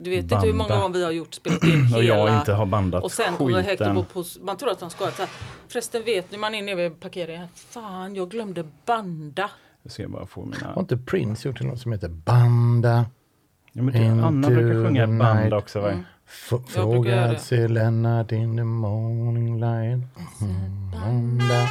Du vet inte hur många Banda. gånger vi har gjort spelat in hela... Och jag inte har bandat Och sen kommer Hector på, man tror att han ska så här, Förresten vet ni, man är nere vid parkeringen. Fan, jag glömde banda. Jag ska bara få Har mina... inte Prince gjort något som heter Banda? Ja, men det, Anna brukar sjunga the band night. också va? Göra Fråga sig Lennart in the morning light. Mm, Banda.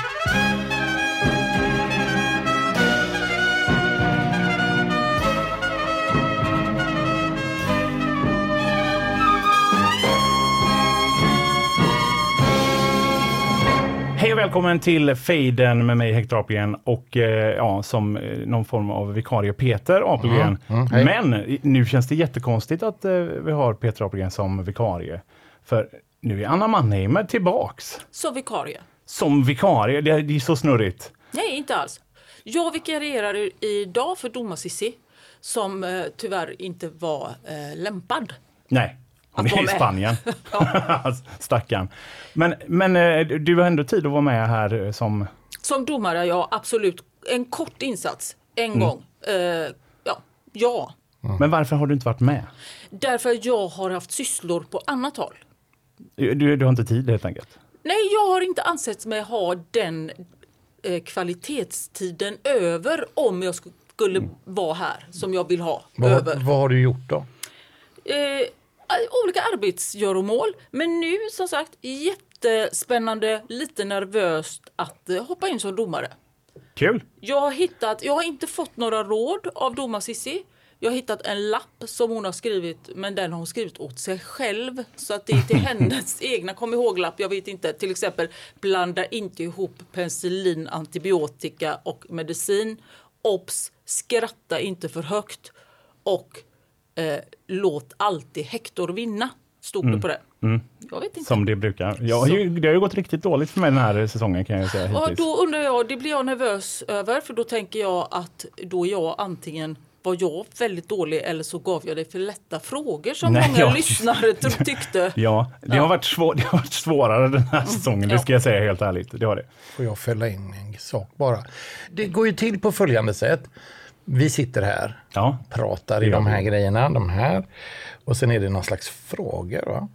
Hej och välkommen till Fejden med mig Hector Apelgren och eh, ja, som eh, någon form av vikarie Peter Apelgren. Mm, hej. Men nu känns det jättekonstigt att eh, vi har Peter Apelgren som vikarie. För nu är Anna Mannheimer tillbaks Så vikarie. som vikarie. Det är, det är så snurrigt. Nej, inte alls. Jag vikarierar idag för domar Cissi som eh, tyvärr inte var eh, lämpad. Nej, Att i. Spanien. Stackarn. Men, men eh, du har ändå tid att vara med här eh, som... Som domare, ja absolut. En kort insats, en Mm. gång. Eh, ja, ja. Men varför har du inte varit med? Därför jag har haft sysslor på annat håll. Du, du har inte tid helt enkelt. Nej, jag har inte ansett mig ha den eh, kvalitetstiden över om jag sk- skulle vara här som jag vill ha Vad, över. vad har du gjort då? Eh, olika arbetsgöromål. Men nu som sagt jättespännande, lite nervöst att eh, hoppa in som domare. Kul! Jag har hittat, jag har inte fått några råd av domar Cissi. Jag har hittat en lapp som hon har skrivit, men den har hon skrivit åt sig själv. Så att det är till hennes egna kom ihåg-lapp. Jag vet inte, till exempel blanda inte ihop penicillin, antibiotika och medicin. Obs! Skratta inte för högt. Och eh, låt alltid Hector vinna. Stod det på det. Jag vet inte. Som det brukar. Jag har ju, det har ju gått riktigt dåligt för mig den här säsongen kan jag säga Ja, då undrar jag, det blir jag nervös över för då tänker jag att då jag antingen var jag väldigt dålig eller så gav jag dig för lätta frågor som Nej, många ja. lyssnare tyckte. Ja, det, Har varit svår, det har varit svårare den här säsongen, det ska jag säga helt ärligt. Det har det. Får jag fälla in en sak bara? Det går ju till på följande sätt. Vi sitter här, Ja, pratar i de här grejerna, de här. Och sen är det någon slags frågor. Va?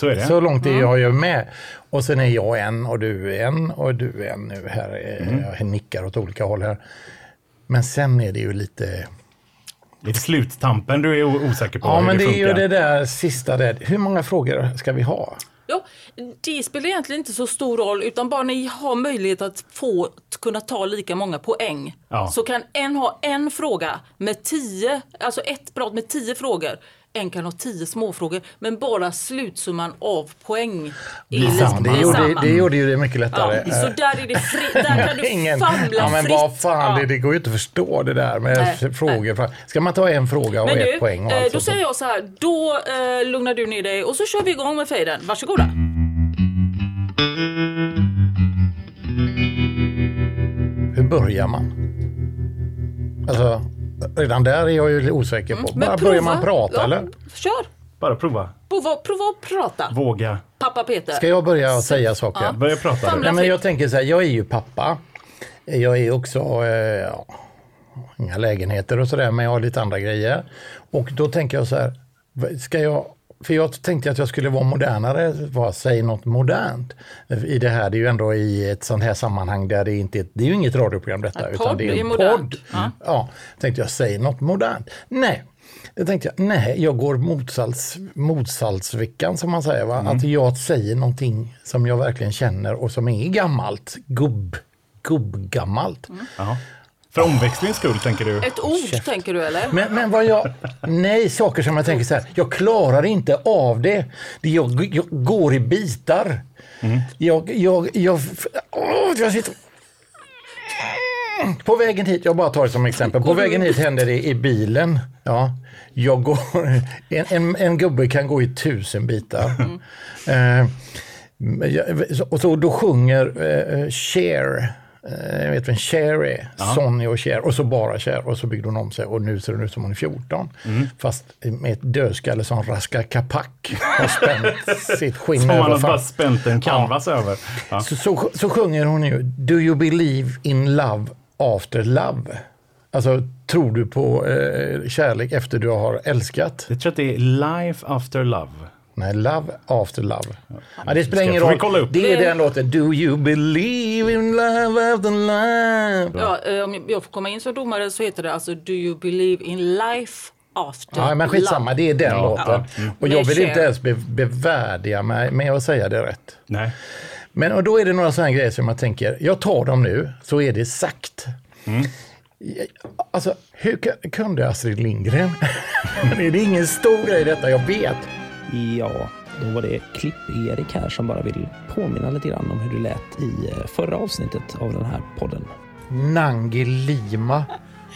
så är det. Så långt är jag ju med. Och sen är jag en och du är en och du är en nu här. Mm. Jag nickar åt olika håll här. Men sen är det ju lite... Lite sluttampen du är osäker på Ja, men det är ju funkar. det där sista där. Hur många frågor ska vi ha? Ja, det spelar egentligen inte så stor roll utan bara ni har möjlighet att få kunna ta lika många poäng. Ja. Så kan en ha en fråga med tio, alltså ett prat med tio frågor. En kan ha tio småfrågor men bara slutsumman av poäng är sant, det, gjorde, det gjorde ju det mycket lättare. Ja, så där är det fri, där kan du Ingen, famla ja, men fritt. vad fan, Ja. det, det går ju inte att förstå det där med Nej, frågor. Ska man ta en fråga och Men ett du, poäng? Och eh, allt då säger jag så här, då eh, lugnar du ner dig och så kör vi igång med fejden. Varsågoda. Hur börjar man? Alltså, redan där är jag ju osäker på. Men Bara prova. börjar man prata ja, eller? Kör. Bara prova. Prova, prova att prata. Våga. Pappa Peter. Ska jag börja säga saker? Börja prata. Nej, men jag tänker så här, jag är ju pappa. Jag är också, eh, ja, inga lägenheter och sådär, men jag har lite andra grejer. Och då tänker jag så här, ska jag, för jag tänkte att jag skulle vara modernare, bara säga något modernt. I det här, det är ju ändå i ett sånt här sammanhang där det inte det är ju inget radioprogram detta, En utan det är en modernt. podd. Ja. Ja, tänkte jag, säg något modernt. Nej, då tänkte jag, nej, jag går motsats, motsaltsveckan som man säger. Va? Att jag säger någonting som jag verkligen känner och som är gammalt, gubb, gubbgammalt. Ja. För omväxlings skull tänker du. Ett ord tänker du eller? Men, men vad jag, nej, saker som jag tänker så här, jag klarar inte av det. det jag, jag går i bitar. Jag, jag, jag, åh, jag sitter... På vägen hit, jag bara tar det som exempel, på vägen hit hände det i bilen Ja, jag går, en, en, en gubbe kan gå i tusen bitar. Eh, jag- så- och så då sjunger eh, Cher, eh, jag vet vem Cher är, Sonny och Cher, och så bara Cher, och så byggde hon om sig och nu ser hon ut som hon är 14. Fast med ett dödskalle som Raska Kapak har spänt sitt skinn Som man över har bara spänt en canvas över. Ja. Så, så, så sjunger hon ju Do you believe in love after love? Alltså, tror du på eh, kärlek efter du har älskat? Jag tror att det är Life After Love. Nej, love after love. Ja, det spelar ingen roll. Det är den låten. Do you believe in love after love? Ja, eh, om jag får komma in som domare så heter det alltså Do you believe in life after Ja, men skitsamma, love? det är den låten. Och jag vill inte ens be, bevärdiga mig med att säga det rätt. Nej. Men och då är det några sådana grejer som jag tänker, jag tar dem nu så är det sagt. Alltså, hur ku- kunde Astrid Lindgren? det är ingen stor grej detta, jag vet. Ja, då var det Klipp-Erik här som bara vill påminna lite grann om hur det lät i eh, förra avsnittet av den här podden. Nangilima.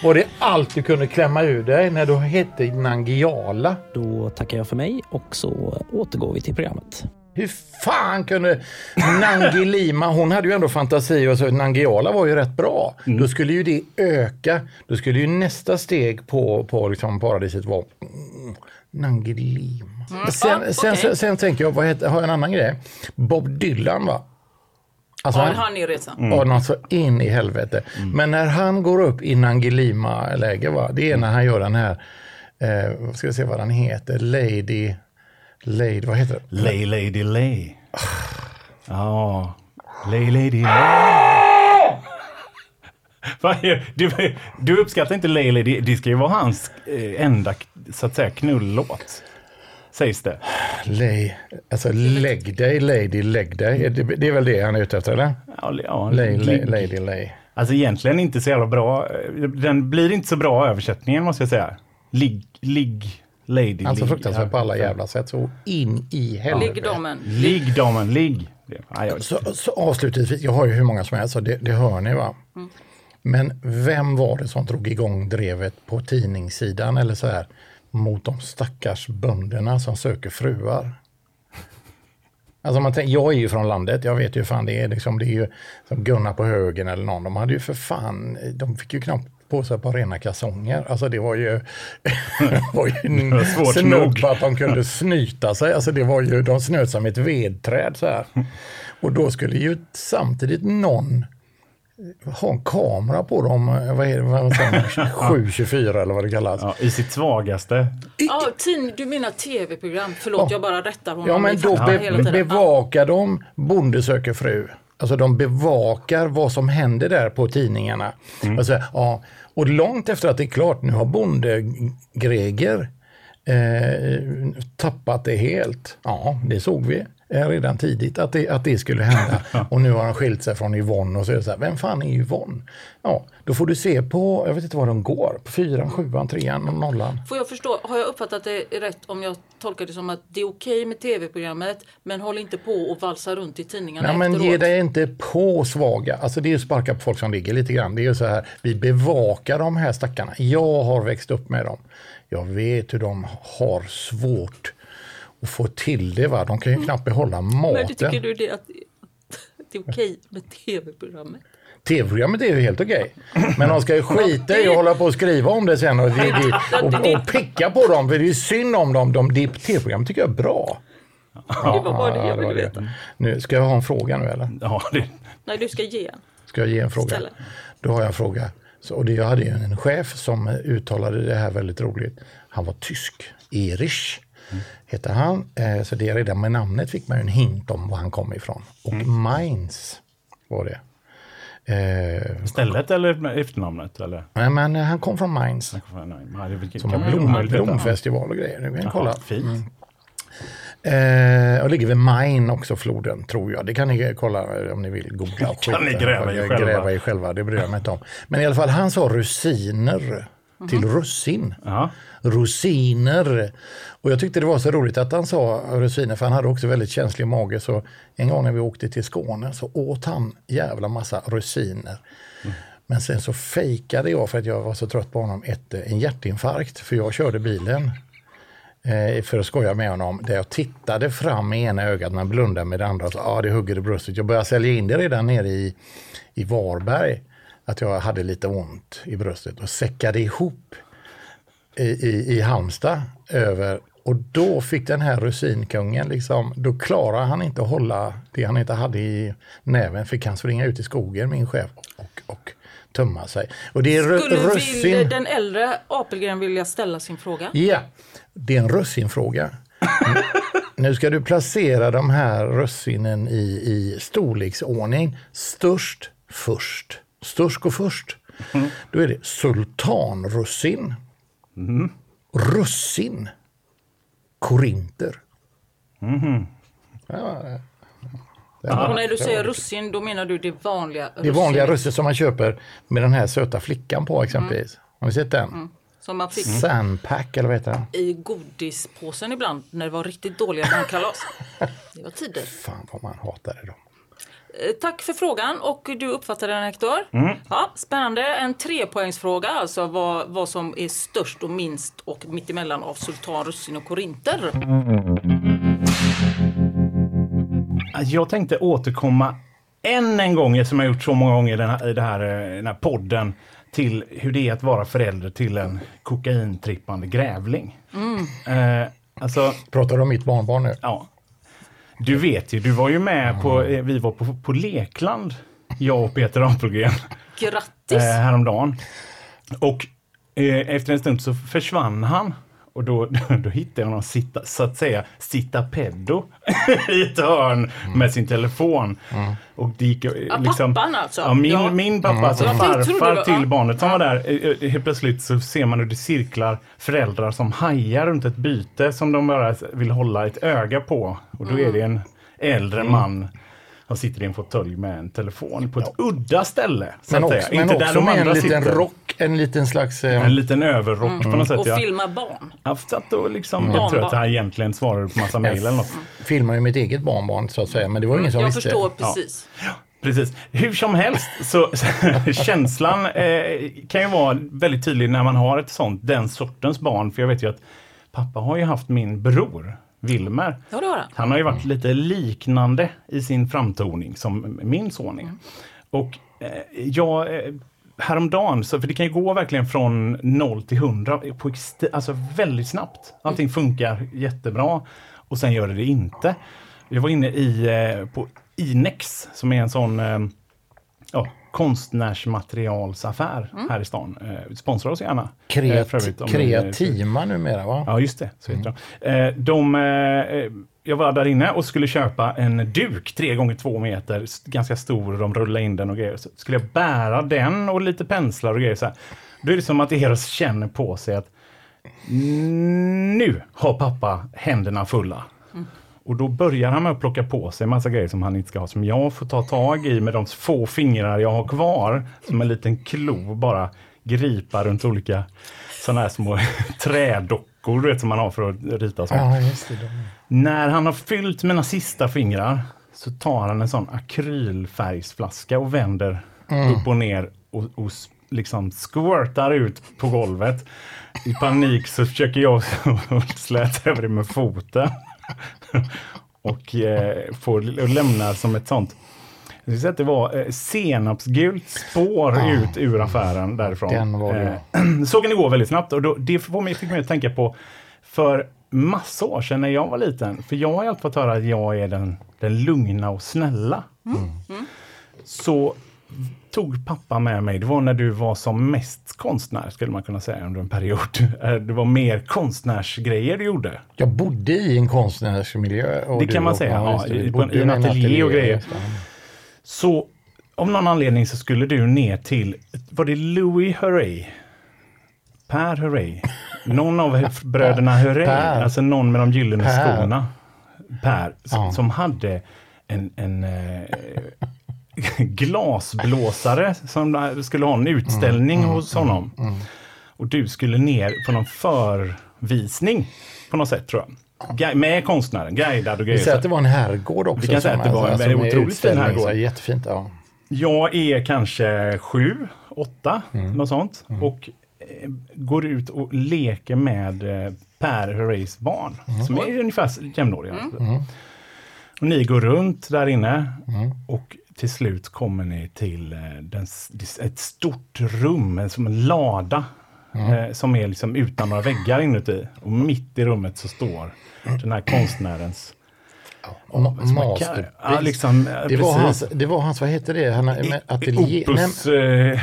Var det allt du kunde klämma ur dig när du hette Nangiala? Då tackar jag för mig och så återgår vi till programmet. Hur fan kunde Nangilima, hon hade ju ändå fantasi och så Nangiala var ju rätt bra. Då skulle ju det öka. Då skulle ju nästa steg på, på liksom paradiset vara mm, Nangilima. Sen, ja, sen, okej. sen, sen tänker jag, vad heter, har jag en annan grej? Bob Dylan va? Alltså, Ja, han, han är resan. Ja, något så in i helvete. Men när han går upp i Nangilima-läge, va? det är när han gör den här, eh, vad ska jag se vad den heter, Lady, Lady, vad heter det? Lay Lady Lay. Ja. Lay Lady Lay. Du, du uppskattar inte Lay Lady. Det ska ju vara hans eh, enda så att säga knullåt. Sägs det. Lay, alltså lägg dig, lady, lägg dig. Det, det är väl det han är ute efter, eller? Ja, ja, Lay, lay, lady, lay. Alltså egentligen inte så jävla bra. Den blir inte så bra översättningen måste jag säga. Ligg, ligg, lady. Alltså fruktansvärt på alla jävla sätt. Så in i helvete. Ligg damen. Ligg damen, ligg. Så, så avslutningsvis, jag har ju hur många som helst, så det, det hör ni va? Men vem var det som drog igång drevet på tidningssidan eller så här mot de stackars bönderna som söker fruar? Alltså man tänker, jag är ju från landet, jag vet ju hur fan det är. Liksom, det är ju som Gunnar på högen eller någon. De hade ju för fan, de fick ju knappt på sig par rena kalsonger. Alltså det var ju, det var ju svårt snudd nog. på att de kunde snyta sig. Alltså det var ju, de snöt som ett vedträd så här. Och då skulle ju samtidigt någon ha en kamera på dem, eh, vad är det, vad säger man, 724 eller vad det kallas. ja, I sitt svagaste. Ja, tin, du menar tv-program. Förlåt, jag bara rättar honom. Ja, men då be, bevakar de Bonde söker fru. Alltså de bevakar vad som händer där på tidningarna. Alltså, ja, och långt efter att det är klart, nu har Bonde Greger eh, tappat det helt. Ja, det såg vi eh, redan tidigt att det, att det skulle hända. Och nu har han skilt sig från Yvonne och så är det så här, vem fan är Yvonne? Ja, då får du se på, jag vet inte var de går, på fyran, sjuan, trean och nollan. Får jag förstå, har jag uppfattat det rätt om jag tolkar det som att det är okej med tv-programmet men håll inte på och valsa runt i tidningarna men efteråt? ge dig inte på svaga. Alltså det är ju sparka på folk som ligger lite grann. Det är ju så här, vi bevakar de här stackarna. Jag har växt upp med dem. Jag vet hur de har svårt att få till det. Va? De kan ju knappt behålla Men maten. det tycker du det att det är okej med tv-programmet? Tv-programmet är ju helt okej. Men de ska ju skita i att hålla på och skriva om det sen och, och, och picka på dem. För det är ju synd om dem. De, det tv-programmet tycker jag är bra. det var bara det jag ville veta. Nu, ska jag ha en fråga nu eller? Ja, det, Nej, du ska ge en. Ska jag ge en fråga? Ställa. Då har jag en fråga. Så, och det, jag hade ju en chef som uttalade det här väldigt roligt. Han var tysk. Erich heter han. Eh, så det redan med namnet fick man en hint om var han kom ifrån. Och Mainz var det. Eh, stället eller efternamnet? Eller? nej, men eh, han kom från Mainz. Som har blom, blomfestival och grejer. Du kan kolla. Jaha, fint. Eh, och ligger vid Main också, floden, tror jag. Det kan ni kolla eh, om ni vill googla. kan ni gräva i själva. Gräva i själva, det bryr jag mig inte om. Men i alla fall, han sa rusiner till russin. Ja. Rosiner. Och jag tyckte det var så roligt att han sa rosiner, för han hade också väldigt känslig mage. Så en gång när vi åkte till Skåne så åt han jävla massa rosiner. Men sen så fejkade jag för att jag var så trött på honom ett, en hjärtinfarkt för jag körde bilen eh, för att skoja med honom där jag tittade fram med ena ögat men blundade med det andra. Ja, ah, det hugger i bröstet. Jag började sälja in det redan nere i, i Varberg att jag hade lite ont i bröstet och säckade ihop i, i, i Halmstad över och då fick den här rusinkungen, liksom, då klarade han inte att hålla det han inte hade i näven, fick han springa ut i skogen, min chef, och, och tömma sig. Och det är Skulle russin... vill den äldre Apelgren vilja ställa sin fråga? Ja, det är en russinfråga. nu ska du placera de här russinen i, i storleksordning. Störst först. Störst går först. Då är det sultanrussin. Russin. Korinter. Ja, Och när du säger russin, då menar du det vanliga det är vanliga russin som man köper med den här söta flickan på exempelvis. Har ni sett den? Som man fick Sandpack eller vad heter den? i godispåsen ibland när det var riktigt dåliga barnkalas. Det var tider. Fan vad man hatade dem. Eh, Tack för frågan och du uppfattade den Hector. Ja, spännande. En trepoängsfråga, alltså vad, vad som är störst och minst och mittemellan av sultan, russin och korinter. Jag tänkte återkomma än en gång, som jag gjort så många gånger i den här, i det här, eh, den här podden, till hur det är att vara förälder till en kokaintrippande grävling. Eh, alltså, Pratar du om mitt barnbarn nu? ja. Du vet ju, du var ju med på, eh, vi var på, på Lekland, jag och Peter Apelgren, Grattis! eh, häromdagen. Och eh, efter en stund så försvann han. Och då, då hittade jag honom sitta, så att säga sitta peddo i ett hörn med sin telefon. Och det gick, eh, Ja, liksom, pappan alltså. Ja, min, Ja. min pappa, alltså trodde det farfar var- till ja. barnet som var där. eh, eh, Helt plötsligt så ser man hur det cirklar föräldrar som hajar runt ett byte som de bara vill hålla ett öga på. Och då är det en äldre man som sitter i en fåtölj med en telefon på ett udda ställe. Så Men att också, säga. men Inte där också de med en andra liten sitter. rock, en liten slags... Eh, En liten överrock på något sätt. och Ja. filma barn. Jag satt och liksom, Mm. jag tror att här egentligen svarade på massa mejl eller något. filmar ju mitt eget barnbarn så att säga, men det var ingen som Jag visste. förstår precis. Precis. Hur som helst, så känslan eh, kan ju vara väldigt tydlig när man har ett sånt, den sortens barn. För jag vet ju att pappa har ju haft min bror, Wilmer. Ja, det har han. Han har ju varit lite liknande i sin framtoning som min son är. Och eh, jag, eh, häromdagen, så, för det kan ju gå verkligen från 0 till 100 på alltså väldigt snabbt. Allting funkar jättebra och sen gör det det inte. Jag var inne i, eh, på Inex som är en sån eh, ja, konstnärsmaterialsaffär här i stan. Eh, sponsra oss gärna. Eh, Kreat, ni- kreatima numera va? Ja, just det. Så heter de. Eh, de eh, jag var där inne och skulle köpa en duk, 3 gånger 2 meter, ganska stor. De rullade in den och grejer. Så skulle jag bära den och lite penslar och grejer. Så här. Då är det som att Eros känner på sig att nu har pappa händerna fulla. Och då börjar han med att plocka på sig massa grejer som han inte ska ha, som jag får ta tag i med de få fingrar jag har kvar. Som en liten klo bara gripa runt olika sådana här små trädockor du vet, som man har för att rita sånt. Ja, just det. När han har fyllt mina sista fingrar så tar han en sån akrylfärgsflaska och vänder upp och ner och, och liksom squirtar ut på golvet. I panik så försöker jag släta över det med foten. och eh, får och lämnar som ett sånt jag säga att det var eh, senapsgult spår ut ur affären därifrån. Den var det. Eh, såg ni gå väldigt snabbt och då, det får mig, fick mig att tänka på för massa år sedan när jag var liten. För jag har alltid fått höra att jag är den, den lugna och snälla. Så tog pappa med mig, det var när du var som mest konstnär skulle man kunna säga under en period. Eh, Det var mer konstnärsgrejer du gjorde. Jag bodde i en konstnärsmiljö. och Det kan man säga, ja, det, i- en- med ateljé och grejer. Så av någon anledning så skulle du ner till, var det Louis Hurray? Per Hurray? Någon av bröderna Hurray, Per. alltså någon med de gyllene Per. skorna. Per, som, Ja. som hade en, en eh, glasblåsare som skulle ha en utställning Mm, hos honom. Och du skulle ner på någon förvisning på något sätt tror jag. Med konstnären, guidad och Vi grejer. säger att det var en herrgård också. Vi kan säga att det var en alltså, otroligt fin herrgård. så Jättefint, ja. Jag är kanske sju, åtta, något sånt. Och eh, går ut och leker med eh, Per Herreys barn, som är ungefär jämnåriga. Och ni går runt där inne och till slut kommer ni till eh, den, ett stort rum, som en lada. Eh, som är liksom utan några väggar inuti. Och mitt i rummet så står den här konstnärens Ma- man kan- Masterpiece. Ja, liksom, eh, det, var hans, det var hans, vad heter det? Han, ateljé, Opus... Eh,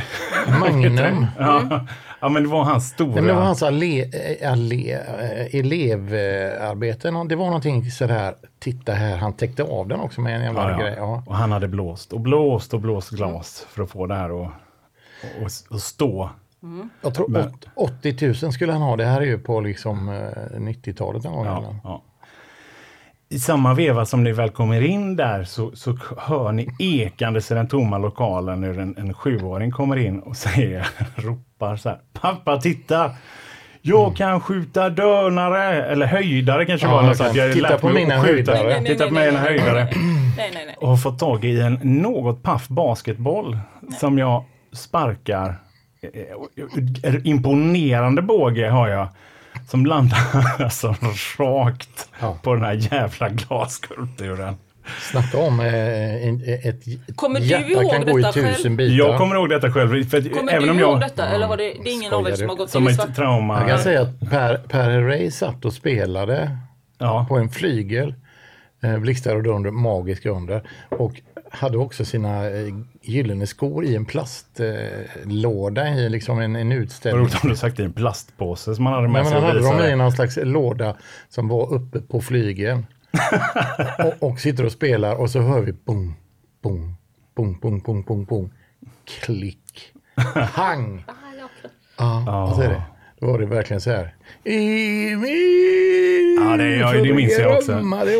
nej, Magnum. ja, ja, men det var hans stora... Nej, det var hans allé, eh, allé, eh, elevarbete. Nå- Det var någonting sådär, titta här, han täckte av den också med en jävla ja, ja. grej. Ja. Och han hade blåst och blåst och blåst glas för att få det här att och, och stå. Jag tror Men- åt- 80 000 skulle han ha. Det här är ju på liksom eh, 90-talet en gång. Ja, ja. I samma veva som ni väl kommer in där så, så hör ni ekandes i den tomma lokalen hur en, en sjuåring kommer in och säger, ropar så här. Pappa titta! Jag kan skjuta dörnare, eller höjdare kanske Ja, var jag något sånt. Jag Titta på mina höjdare. Nej, nej, Titta på nej, mina nej, nej. höjdare. Nej, nej, nej. och har fått tag i en något paff basketboll som jag sparkar. Eh, eh, Imponerande båge har jag. Som landar alltså rakt Ja. på den här jävla glasskulpturen. Snacka om eh, en- ett Kommer du hjärta ihåg kan gå i detta själv? tusen bitar. Jag kommer ihåg detta själv. För Kommer även du om ihåg jag, detta? Eller var det, det är ingen av er som du? har gått som i ett trauma. Jag kan säga att Per, per Herrey satt och spelade ja. på en flygel, eh, blixtar och dunder, magisk under. Och hade också sina eh, gyllene skor i en plastlåda i liksom en, en Vad utställning. roligt om du sagt i en plastpåse som man hade med Men sig man och hade dem i någon slags låda som var uppe på flygeln. och, och sitter och spelar och så hör vi boom, boom, boom, boom, boom, boom, boom. Klick. Pang! Ja, och så är det. Då var det verkligen så här. Emil! Ja, det, ja, det minns jag också.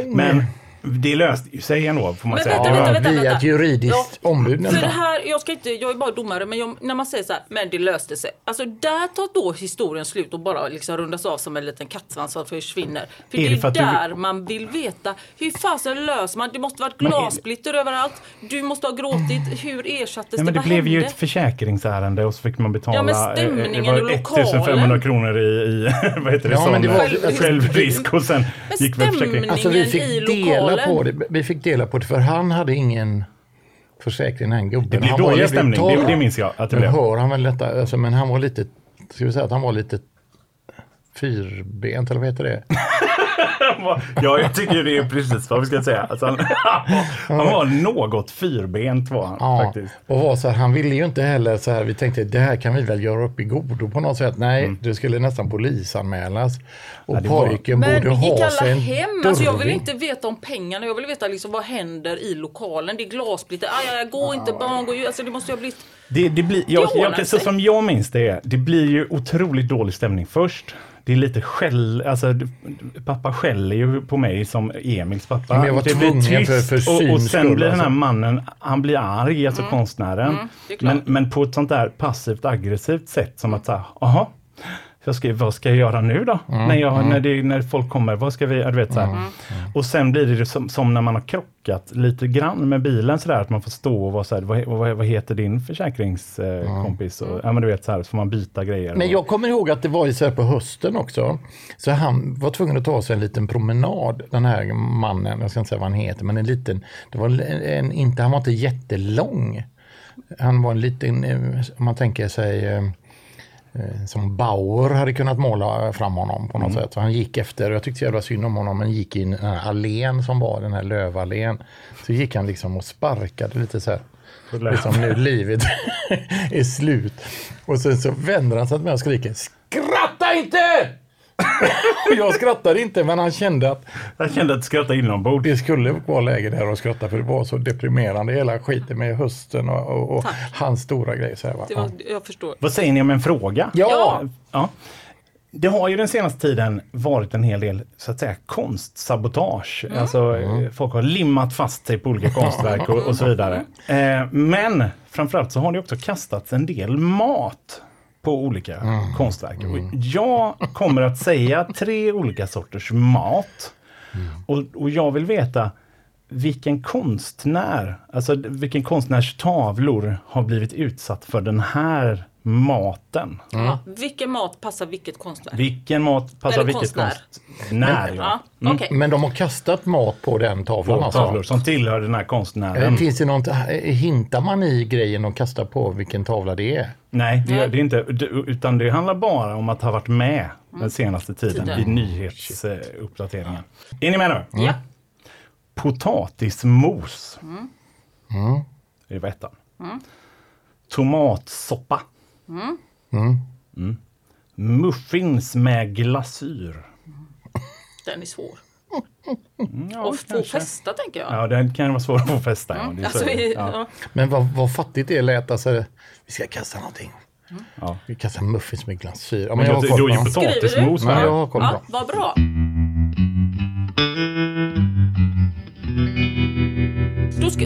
Men det löste ju sig ändå, får man Men säga. vänta, Det var- vänta, vänta. Via ett juridiskt ombud För det här, jag ska inte, jag är bara domare, men jag, när man säger så här, men det löste sig. Alltså där tar då historien slut och bara liksom rundas av som en liten kattsvans som försvinner. För Är det det är för att du- där man vill veta, hur fasen löser man? Det måste varit Men är det- glassplitter överallt. Du måste ha gråtit. Hur ersattes Nej, men det Vad blev ju hände? ett försäkringsärende och så fick man betala Ja, men eh, stämningen det var i lokalen. 1500 kronor i, i vad heter det, Ja, men det sån, var- eh, Självrisk. och sen Men gick väl försäkringen. Alltså vi fick i dela på det. Vi fick dela på det för han hade ingen försäkring den gubben. Det blev han var dålig stämning, det, det minns jag att det Nu blev. hör han väl detta, alltså, men han var lite, ska vi säga att han var lite fyrbent eller vad heter det? Ja, jag tycker det är precis vad vi ska säga. Alltså, han, han var något fyrbent var han Ja, faktiskt. och var så här, han ville ju inte heller så här, vi tänkte det här kan vi väl göra upp i godo på något sätt. Nej, det skulle nästan polisanmälas. Och Mm. Ja, det var- pojken Men borde gick ha sig alla en hem? Alltså jag vill inte veta om pengarna. Jag vill veta liksom vad händer i lokalen. Det är glassplitter. Aj, aj, gå inte barn, gå ju. Alltså det måste ju ha blivit... Det, det blir, jag, jag, så som jag minns det, är, det blir ju otroligt dålig stämning först. Det är lite skäll, alltså pappa skäller ju på mig som Emils pappa. Men jag var det blir tvungen för- för och, och sen skull, blir den här alltså. mannen, han blir arg, alltså konstnären. Mm, är klart. men, men på ett sånt där passivt aggressivt sätt som att säga, jaha, jag ska, vad ska jag göra nu då? Mm, när, jag, när, det, när folk kommer, vad ska vi, du vet så här. Mm. Och sen blir det som, som när man har krockat lite grann med bilen sådär, att man får stå och vara såhär, vad, vad, vad heter din försäkringskompis? Och, ja men du vet så här, så får man byta grejer. Men och, jag kommer ihåg att det var så här på hösten också. Så han var tvungen att ta sig en liten promenad, den här mannen, jag ska inte säga vad han heter, men en liten, det var en, inte, han var inte jättelång. Han var en liten, eh, om man tänker sig, eh, eh, som Bauer hade kunnat måla fram honom på något sätt. Så han gick efter, jag tyckte så jävla synd om honom, men gick in i den här allén som var, den här lövallén. Så gick han liksom och sparkade lite så här. Liksom nu livet är slut. Och sen så vänder han sig till mig och skriker Skratta inte! och jag skrattade inte men han kände att Jag kände att skratta inombords. det skulle vara läge där att skratta för det var så deprimerande hela skiten med hösten och, och, och hans stora grej. Så här, va? Det var, jag förstår. Vad säger ni om en fråga? Ja. ja. Det har ju den senaste tiden varit en hel del så att säga konstsabotage. Alltså eh, folk har limmat fast sig på olika konstverk och, och så vidare. Eh, men framförallt så har det också kastats en del mat på olika konstverk. Och jag kommer att säga tre olika sorters mat. Och, och jag vill veta vilken konstnär, alltså vilken konstnärs tavlor har blivit utsatt för den här maten? Ja. Vilken mat passar vilket konstnär? Vilken mat passar Eller vilket konstnär. konstnär? Ja, Ja. okej. Men de har kastat mat på den tavlan På alltså? tavlor som tillhör den här konstnären. Eh, Finns det något, hintar man i grejen och kastar på vilken tavla det är? Nej, det, Nej. det är inte. Utan det handlar bara om att ha varit med den senaste tiden Tiden. i nyhetsuppdateringen. Är ni med nu? Ja. Potatismos. Det var ettan. Tomatsoppa. Mm. Muffins med glasyr. Den är svår. Ja, Och få festa tänker jag. Ja, den kan vara svår att få fästa. Ja, så. Alltså, ja. ja. Men vad, vad fattigt det lät. Alltså, vi ska kasta någonting. Ja. Vi kastar muffins med glasyr. Ja, Men jag då, har koll på potatismos Nej, med. jag har koll på Ja, vad bra.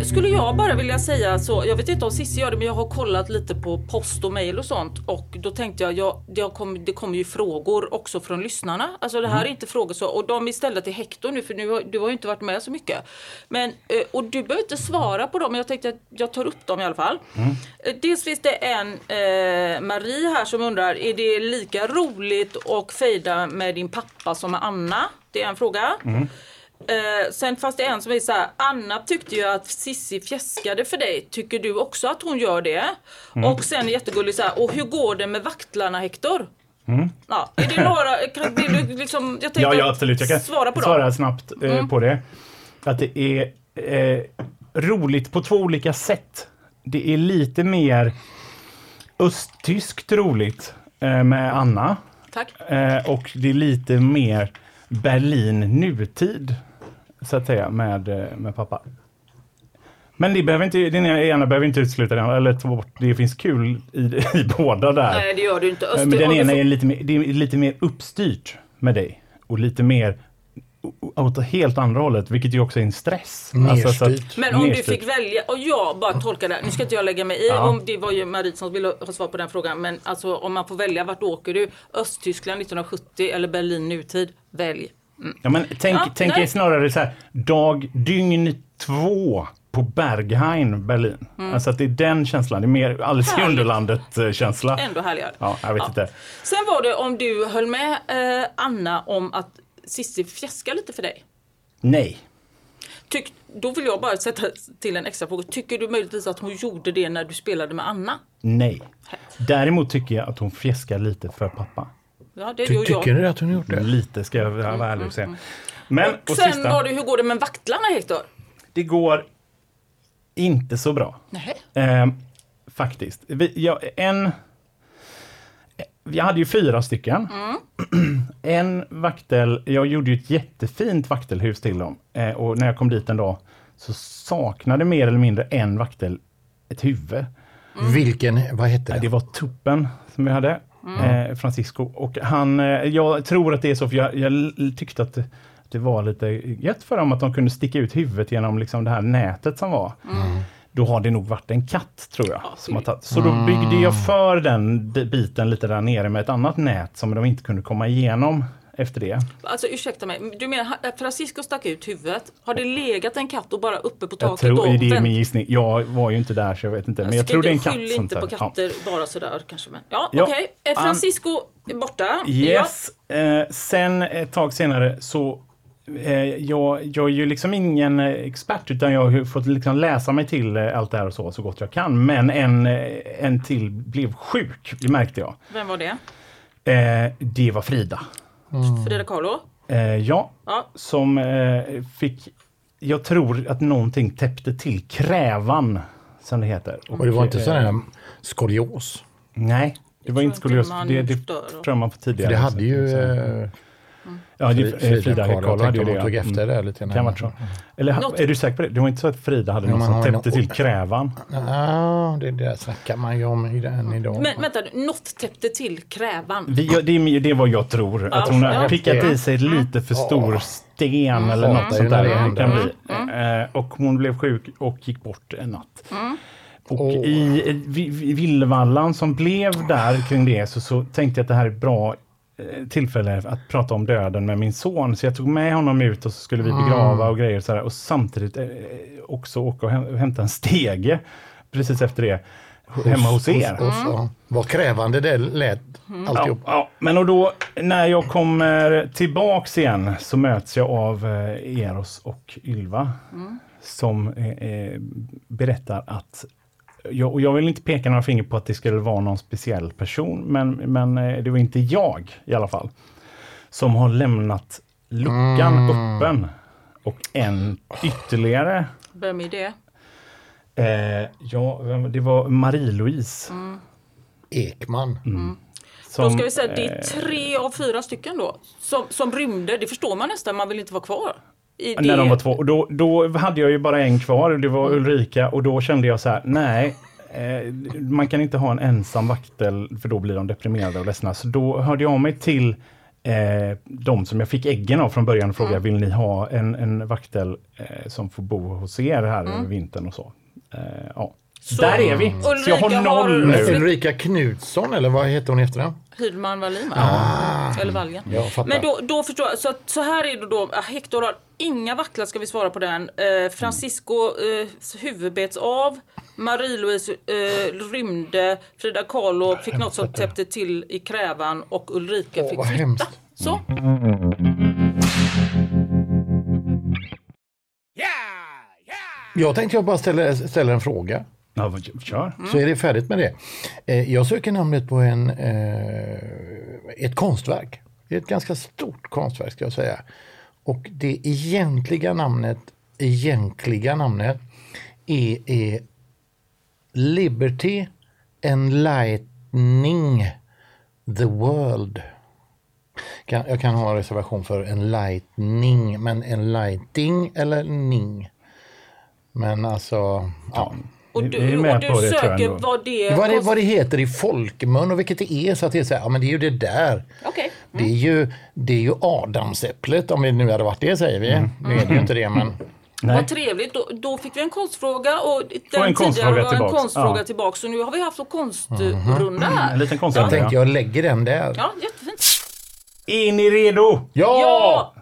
Skulle jag bara vilja säga så, jag vet inte om Cissi gör det men jag har kollat lite på post och mail och sånt och då tänkte jag, jag, jag kom, det kommer ju frågor också från lyssnarna. Alltså det här är inte frågor så, och de är ställda till Hector nu för nu har, du har ju inte varit med så mycket. Men, eh, och du behöver inte svara på dem men jag tänkte att jag tar upp dem i alla fall. Eh, Dels finns det en eh, Marie här som undrar, är det lika roligt att fejda med din pappa som med Anna? Det är en fråga. Eh, sen fanns det en som är så här, Anna tyckte ju att Sissi fjäskade för dig. Tycker du också att hon gör det? Och sen jättegullig så här, och hur går det med vaktlarna Hector? Ja, är det några, kan, vill du liksom, jag tänkte Ja, ja, absolut. Jag kan svara på dem. svara snabbt eh, på det. Att det är eh, roligt på två olika sätt. Det är lite mer östtyskt roligt eh, med Anna. Tack. Eh, och det är lite mer Berlin nutid, så att säga, med, eh, med pappa. Men det behöver inte, den ena behöver inte utesluta den, eller ta bort, det finns kul i, i båda där. Nej det gör du inte. Öster, Men den ena är lite mer, det är lite mer uppstyrt med dig. Och lite mer åt helt andra hållet, vilket ju också är en stress. Alltså, så att-. Men om du fick välja, och jag bara tolkar det, nu ska inte jag lägga mig i, Ja. om det var ju Marie som ville ha svar på den frågan, men alltså om man får välja, vart åker du? Östtyskland 1970 eller Berlin nutid? Välj. Ja, men tänk, Ja, tänk er snarare så här, dag, dygn två på Berghain, Berlin. Alltså att det är den känslan, det är mer Alice i Mm. Underlandet-känsla. Ändå härligare. Ja, jag vet inte. Sen var det om du höll med eh, Anna om att Cissi fjäskar lite för dig. Nej. Tyck, då vill jag bara sätta till en extra fråga. Tycker du möjligtvis att hon gjorde det när du spelade med Anna? Nej. Däremot tycker jag att hon fjäskar lite för pappa. Ja, det Ty, gör tycker du att hon gjort det? Lite ska jag vara ärlig och säga. Men, och Mm, Sen sista. var det, hur går det med vaktlarna Hector? Det går inte så bra. Nej. Eh, faktiskt. Vi, jag, en... Jag hade ju fyra stycken. en vaktel, jag gjorde ju ett jättefint vaktelhus till dem. Eh, och när jag kom dit en dag så saknade mer eller mindre en vaktel ett huvud. Vilken, vad hette Det det? var tuppen som vi hade, eh, Francisco. Och han, eh, jag tror att det är så, för jag, jag tyckte att det, det var lite gött för dem att de kunde sticka ut huvudet genom liksom det här nätet som var. Då har det nog varit en katt, tror jag. som har tagit. Så då byggde jag för den biten lite där nere med ett annat nät som de inte kunde komma igenom efter det. Alltså ursäkta mig, du menar att Francisco stack ut huvudet? Har det legat en katt och bara uppe på Jag taket tror, och det är min gissning. Jag var ju inte där så jag vet inte. Men jag Ska tror det är en katt. Skyll inte på tar- ja. katter bara sådär kanske. Men. Ja, Ja, okej. Eh, han- Francisco är borta. Yes. Eh, sen ett tag senare så eh, jag, jag är ju liksom ingen eh, expert utan jag har fått liksom läsa mig till eh, allt det här och så, så gott jag kan. Men en, eh, en till blev sjuk, det märkte jag. Ja. Vem var det? Eh, det var Frida. Frida Kahlo? Eh, ja, Ja. som eh, fick, jag tror att någonting täppte till krävan, som det heter. Och det var inte eh, sån här skolios? Nej, det var inte skolios. Det, det tror jag man får För tidigare. det hade ju Så- Ja, det, Frida, Frida Kahlo. Hade ju det. tog efter det lite. Kan vara så. Eller Något- är du säker på det? Det var inte så att Frida hade Ja, någon som täppte något- till krävan? Ja, det där snackar man ju om i den idag. Men vänta, något täppte till krävan. Vi, ja, det, är, det är vad jag tror. Att hon har pickat i sig lite för stor sten eller något Hatar ju sånt där. det kan bli. Eh, Och hon blev sjuk och gick bort en natt. Och i vi- vi- villvallan som blev där kring det så, så tänkte jag att det här är bra tillfälle att prata om döden med min son. Så jag tog med honom ut och så skulle vi begrava och grejer. Så här, och samtidigt eh, också åka och häm- hämta en stege precis efter det. Hemma hos er. Hos, hos, ja. Vad krävande det lät Mm. Ja, alltihop. ja, men och då när jag kommer tillbaks igen så möts jag av eh, Eros och Ylva som eh, eh, berättar att jag, och jag vill inte peka några finger på att det skulle vara någon speciell person, men, men eh, det var inte jag i alla fall som har lämnat luckan öppen. Och en ytterligare Vem är det? Eh, ja, det var Marie-Louise. Ekman. Som, Då ska vi säga det eh, är tre av fyra stycken då som, som rymde. Det förstår man nästan, man vill inte vara kvar. Det. När de var två. Och då, då hade jag ju bara en kvar, det var Mm. Ulrika. Och då kände jag så här, nej. Eh, man kan inte ha en ensam vaktel, för då blir de deprimerade och ledsna. Så då hörde jag av mig till eh, de som jag fick äggen av från början och frågade, Mm. vill ni ha en, en vaktel eh, som får bo hos er här Mm. över vintern och så. Eh, ja. Där är vi! Så jag har noll har- nu. Ulrika Knutsson, eller vad heter hon i efternamn? Hydman Wallin va? Eller Valgen. Men då, då förstår jag. Så, så här är det då. ah, Hector har inga vacklar ska vi svara på den. Eh, Francisco eh, huvud bets av. Marie-Louise eh, rymde. Frida Kahlo fick något som täppte till i krävan och Ulrika Åh, fick flytta. hemskt. Så. Jag tänkte jag bara ställa, ställa en fråga. Ja, kör. Mm. Så är det färdigt med det. Eh, Jag söker namnet på en, eh, ett konstverk. Det är ett ganska stort konstverk ska jag säga. Och det egentliga namnet, egentliga namnet är, är Liberty Enlightening the World. Kan, jag kan ha en reservation för enlightening, men enlighting eller ning. Men alltså, ja. Och du, vi är med och du på det, jag söker vad det Vad det, vad det heter i folkmun och vilket det är så att det är så här, ja men det är ju det där. Okej. Det är ju, det är ju adamsäpplet om det nu hade varit det säger vi. Mm. Nu är det ju inte det men Nej. Vad trevligt. Då, då fick vi en konstfråga och den en konstfråga tidigare var en tillbaks. konstfråga Ja. tillbaks. Så nu har vi haft en konstrunda här. En liten jag konstrunda. tänkte jag lägger den där. Ja, jättefint. Är ni redo? Ja! Ja!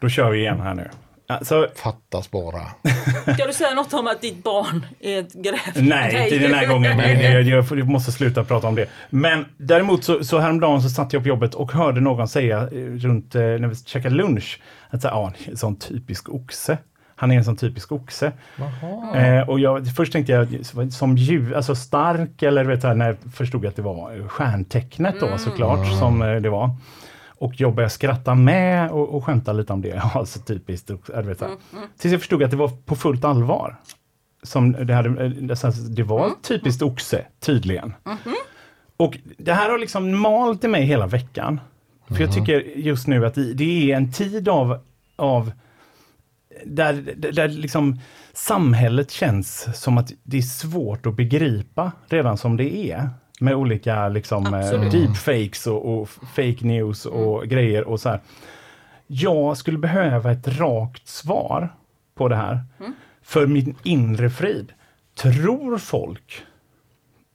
Då kör vi igen här nu. Alltså, Fattas bara. Ska du säga något om att ditt barn är ett gräv? nej, inte den här gången. Men jag, jag, jag måste sluta prata om det. Men däremot så, så häromdagen så satt jag på jobbet och hörde någon säga eh, runt eh, när vi käkade lunch att så, ja, en sån typisk oxe. Han är en sån typisk oxe. Eh, och jag, först tänkte jag som djur, alltså stark eller vet jag, när jag förstod att det var stjärntecknet då såklart som eh, det var. Och jag började skratta med och, och skämta lite om det. Alltså typiskt. jag Vet, så här. Tills jag förstod att det var på fullt allvar. Som det, hade, eh, det, så här, det var typiskt oxe, tydligen. Och det här har liksom malt i mig hela veckan. För jag tycker just nu att det, det är en tid av, av där, där, där liksom samhället känns som att det är svårt att begripa redan som det är. Med olika liksom, eh, Absolut. deepfakes och, och fake news och grejer och så här. Jag skulle behöva ett rakt svar på det här. För min inre frid. Tror folk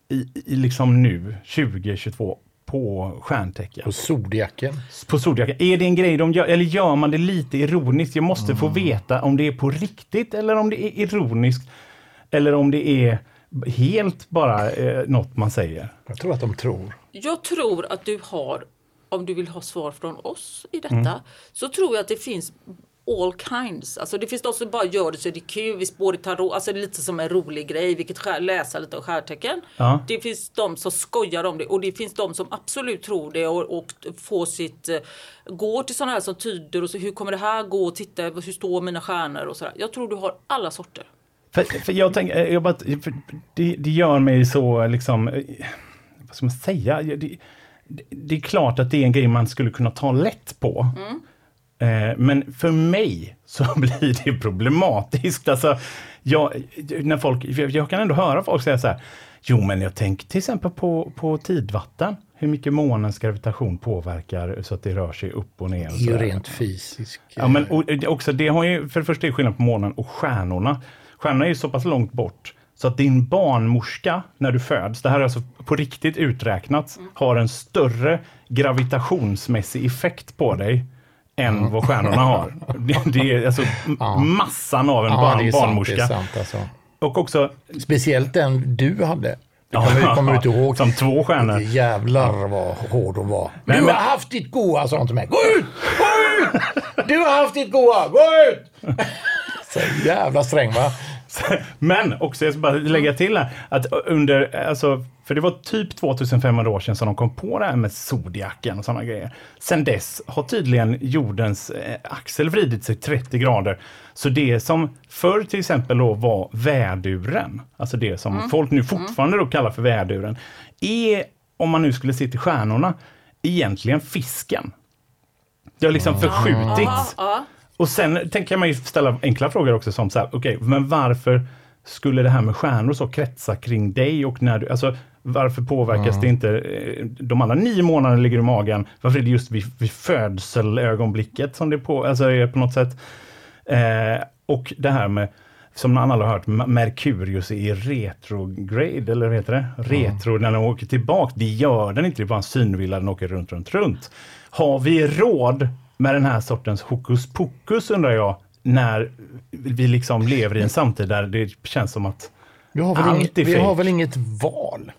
i, i liksom nu, 2022, på stjärntecken? Och zodiaken. på Zodiac. Är det en grej de gör, eller gör man det lite ironiskt? Jag måste få veta om det är på riktigt eller om det är ironiskt. Eller om det är helt bara eh, något man säger. Jag tror att de tror. Jag tror att du har, om du vill ha svar från oss i detta, Mm. så tror jag att det finns all kinds. Alltså det finns de som bara gör det så det är kul, vi spår i tarot, alltså det är lite som en rolig grej, vilket skär, läsa lite av stjärtecken. Ja. Det finns de som skojar om det och det finns de som absolut tror det och, och får sitt, eh, går till sådana här som tyder och så hur kommer det här gå och titta, hur står mina stjärnor och sådär. Jag tror du har alla sorter. För, för jag tänker, jag bara, för det, det gör mig så liksom, eh, vad ska man säga? Det, det, det är klart att det är en grej man skulle kunna ta lätt på. Eh, men för mig så blir det problematiskt. Alltså, jag, när folk, jag, kan ändå höra folk säga så här, jo men jag tänker till exempel på, på tidvatten. Hur mycket månens gravitation påverkar så att det rör sig upp och ner. och Det är ju rent fysiskt. Ja, men och, det- också, det har ju, för det första är skillnad på månen och stjärnorna. Stjärnorna är ju så pass långt bort Så att din barnmorska när du föds, det här är alltså på riktigt uträknat, har en större gravitationsmässig effekt på dig än vad stjärnorna har. Det, det är alltså massan av en Ja, barn, det är sant. barnmorska. Sant alltså. Och också Speciellt den du hade. Det kommer, kommer du inte ihåg? som två stjärnor. Jävlar vad hård hon var. Nej, du men- har haft ditt goa, sa hon till mig. Gå ut! Gå ut! Du har haft ditt goa, gå ut! Så jävla sträng va? Men också, jag ska bara lägga till här, att under, alltså, för det var typ 2500 år sedan som de kom på det här med zodiaken och sådana grejer. Sen dess har tydligen jordens eh, axel vridit sig 30 grader. Så det som förr till exempel då var väduren, alltså det som folk nu fortfarande då kallar för väduren, är, om man nu skulle se till stjärnorna, egentligen fisken. Det har liksom förskjutits. Ja, Och sen tänker jag mig ställa enkla frågor också som så här, okej, men varför skulle det här med stjärnor så kretsa kring dig och när du, alltså varför påverkas det inte, eh, de andra nio månaderna ligger i magen, varför är det just vid, vid födselögonblicket som det på, alltså är på något sätt, eh, och det här med som alla har hört, Merkurius är i retrograde, eller vad heter det? Retro, när den åker tillbaka. Det gör den inte, det är bara en synvilla, den åker runt, runt, runt. Har vi råd med den här sortens hokus pokus, undrar jag, när vi liksom lever i en samtid där det känns som att Vi har väl, Allt inget, är vi har väl inget val?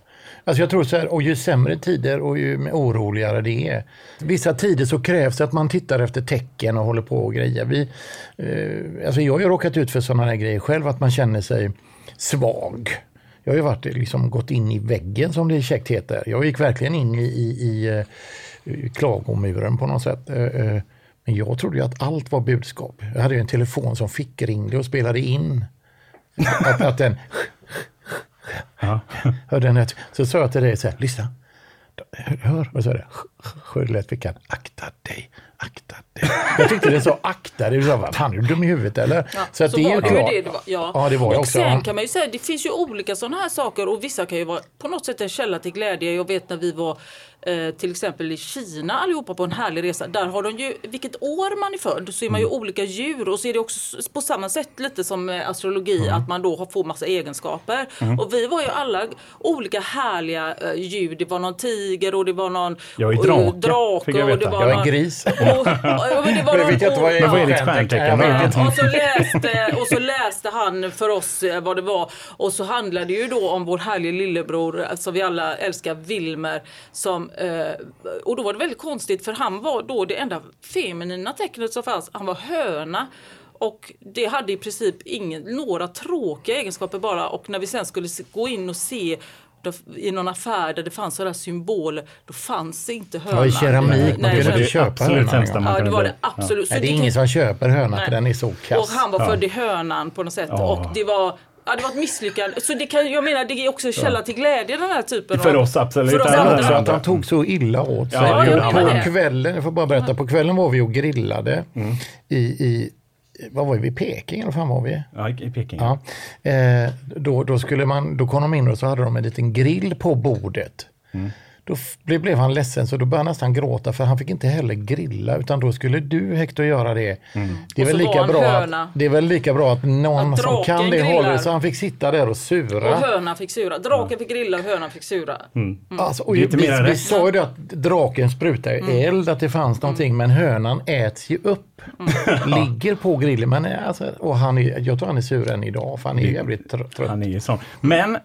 Alltså jag tror så här, och ju sämre tider och ju oroligare det är. Vissa tider så krävs det att man tittar efter tecken och håller på och grejer. Vi, eh, alltså jag har ju råkat ut för sådana här grejer själv, att man känner sig svag. Jag har ju varit, liksom, gått in i väggen som det käckt heter. Jag gick verkligen in i, i, i eh, klagomuren på något sätt. Eh, eh, Men jag trodde ju att allt var budskap. Jag hade ju en telefon som fick ringde och spelade in. Att, att den hörde den. Så sa jag till dig så här, lyssna. Hör, vad sa det? Sjölättfickan, akta dig, akta dig. Jag tyckte det så akta dig. Sa, fan är du dum i huvudet eller? Ja, så att det är ju klart. det det var, ja. Ja, det var och också. sen kan man ju säga, det finns ju olika sådana här saker och vissa kan ju vara på något sätt en källa till glädje. Jag vet när vi var eh, till exempel i Kina allihopa på en härlig resa. Där har de ju, vilket år man är född så är man ju Mm. olika djur och så är det också på samma sätt lite som eh, astrologi Mm. att man då har- får massa egenskaper. Och vi var ju alla olika härliga eh, djur. Det var någon tiger och det var någon Jag är och, drake, eh, drake fick jag och det var Jag någon, gris. Och, och, och det var Jag vet någon- inte vad jag är. Men stjärntecken Jag och så, läste, och så läste han för oss eh, vad det var. Och så handlade det ju då om vår härliga lillebror som vi alla älskar, Wilmer. Som, eh, och då var det väldigt konstigt för han var då det enda feminina tecknet som fanns. Han var höna. Och det hade i princip ingen, några tråkiga egenskaper bara. Och när vi sen skulle gå in och se då, i någon affär där det fanns sådana symboler, då fanns det inte hönan. Ja, i keramik, man kunde inte köpa absolut hönan. ja. Ja, det var det absolut. Så Nej, det är ingen som köper hönan Nej. för den är så och kass. han var född i hönan på något sätt. Ja. Och det var, ja, det var ett misslyckande. Så det kan, jag menar, det är också en källa till glädje den här typen För av... oss absolut. För oss Alla andra. Så att han tog så illa åt sig. Ja, på, kvällen, jag får bara berätta, på kvällen var vi och grillade Mm. i, i vad var vi, i Peking eller vad fan var vi? Ja, i Peking. Ja. Eh, då, då, skulle man, då kom de in och så hade de en liten grill på bordet. Mm. Då blev, blev han ledsen så då började han nästan gråta för han fick inte heller grilla utan då skulle du Hector göra det. Mm. Det, är Och väl lika bra höna. att, det är väl lika bra att någon Att som kan det grillar. håller så han fick sitta där och sura. Och hönan fick sura. Draken fick grilla och hönan fick sura. Alltså, och Det är inte vi, vi rätt. sa ju det att draken sprutar Mm. ju eld, att det fanns någonting, men hönan äts ju upp. Mm. Ligger på grillen. Men eh, alltså, och han är, jag tror han är sur än idag, för han är jävligt tr- trött. Han är sån. Men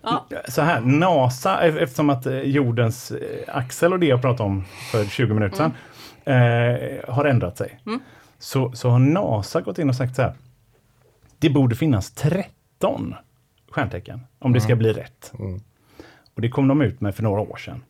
så här, NASA, e- eftersom att eh, jordens eh, axel och det jag pratade om för 20 minuter sedan eh, har ändrat sig. Så, så har NASA gått in och sagt så här. Det borde finnas 13 stjärntecken om det ska bli rätt. Och det kom de ut med för några år sedan.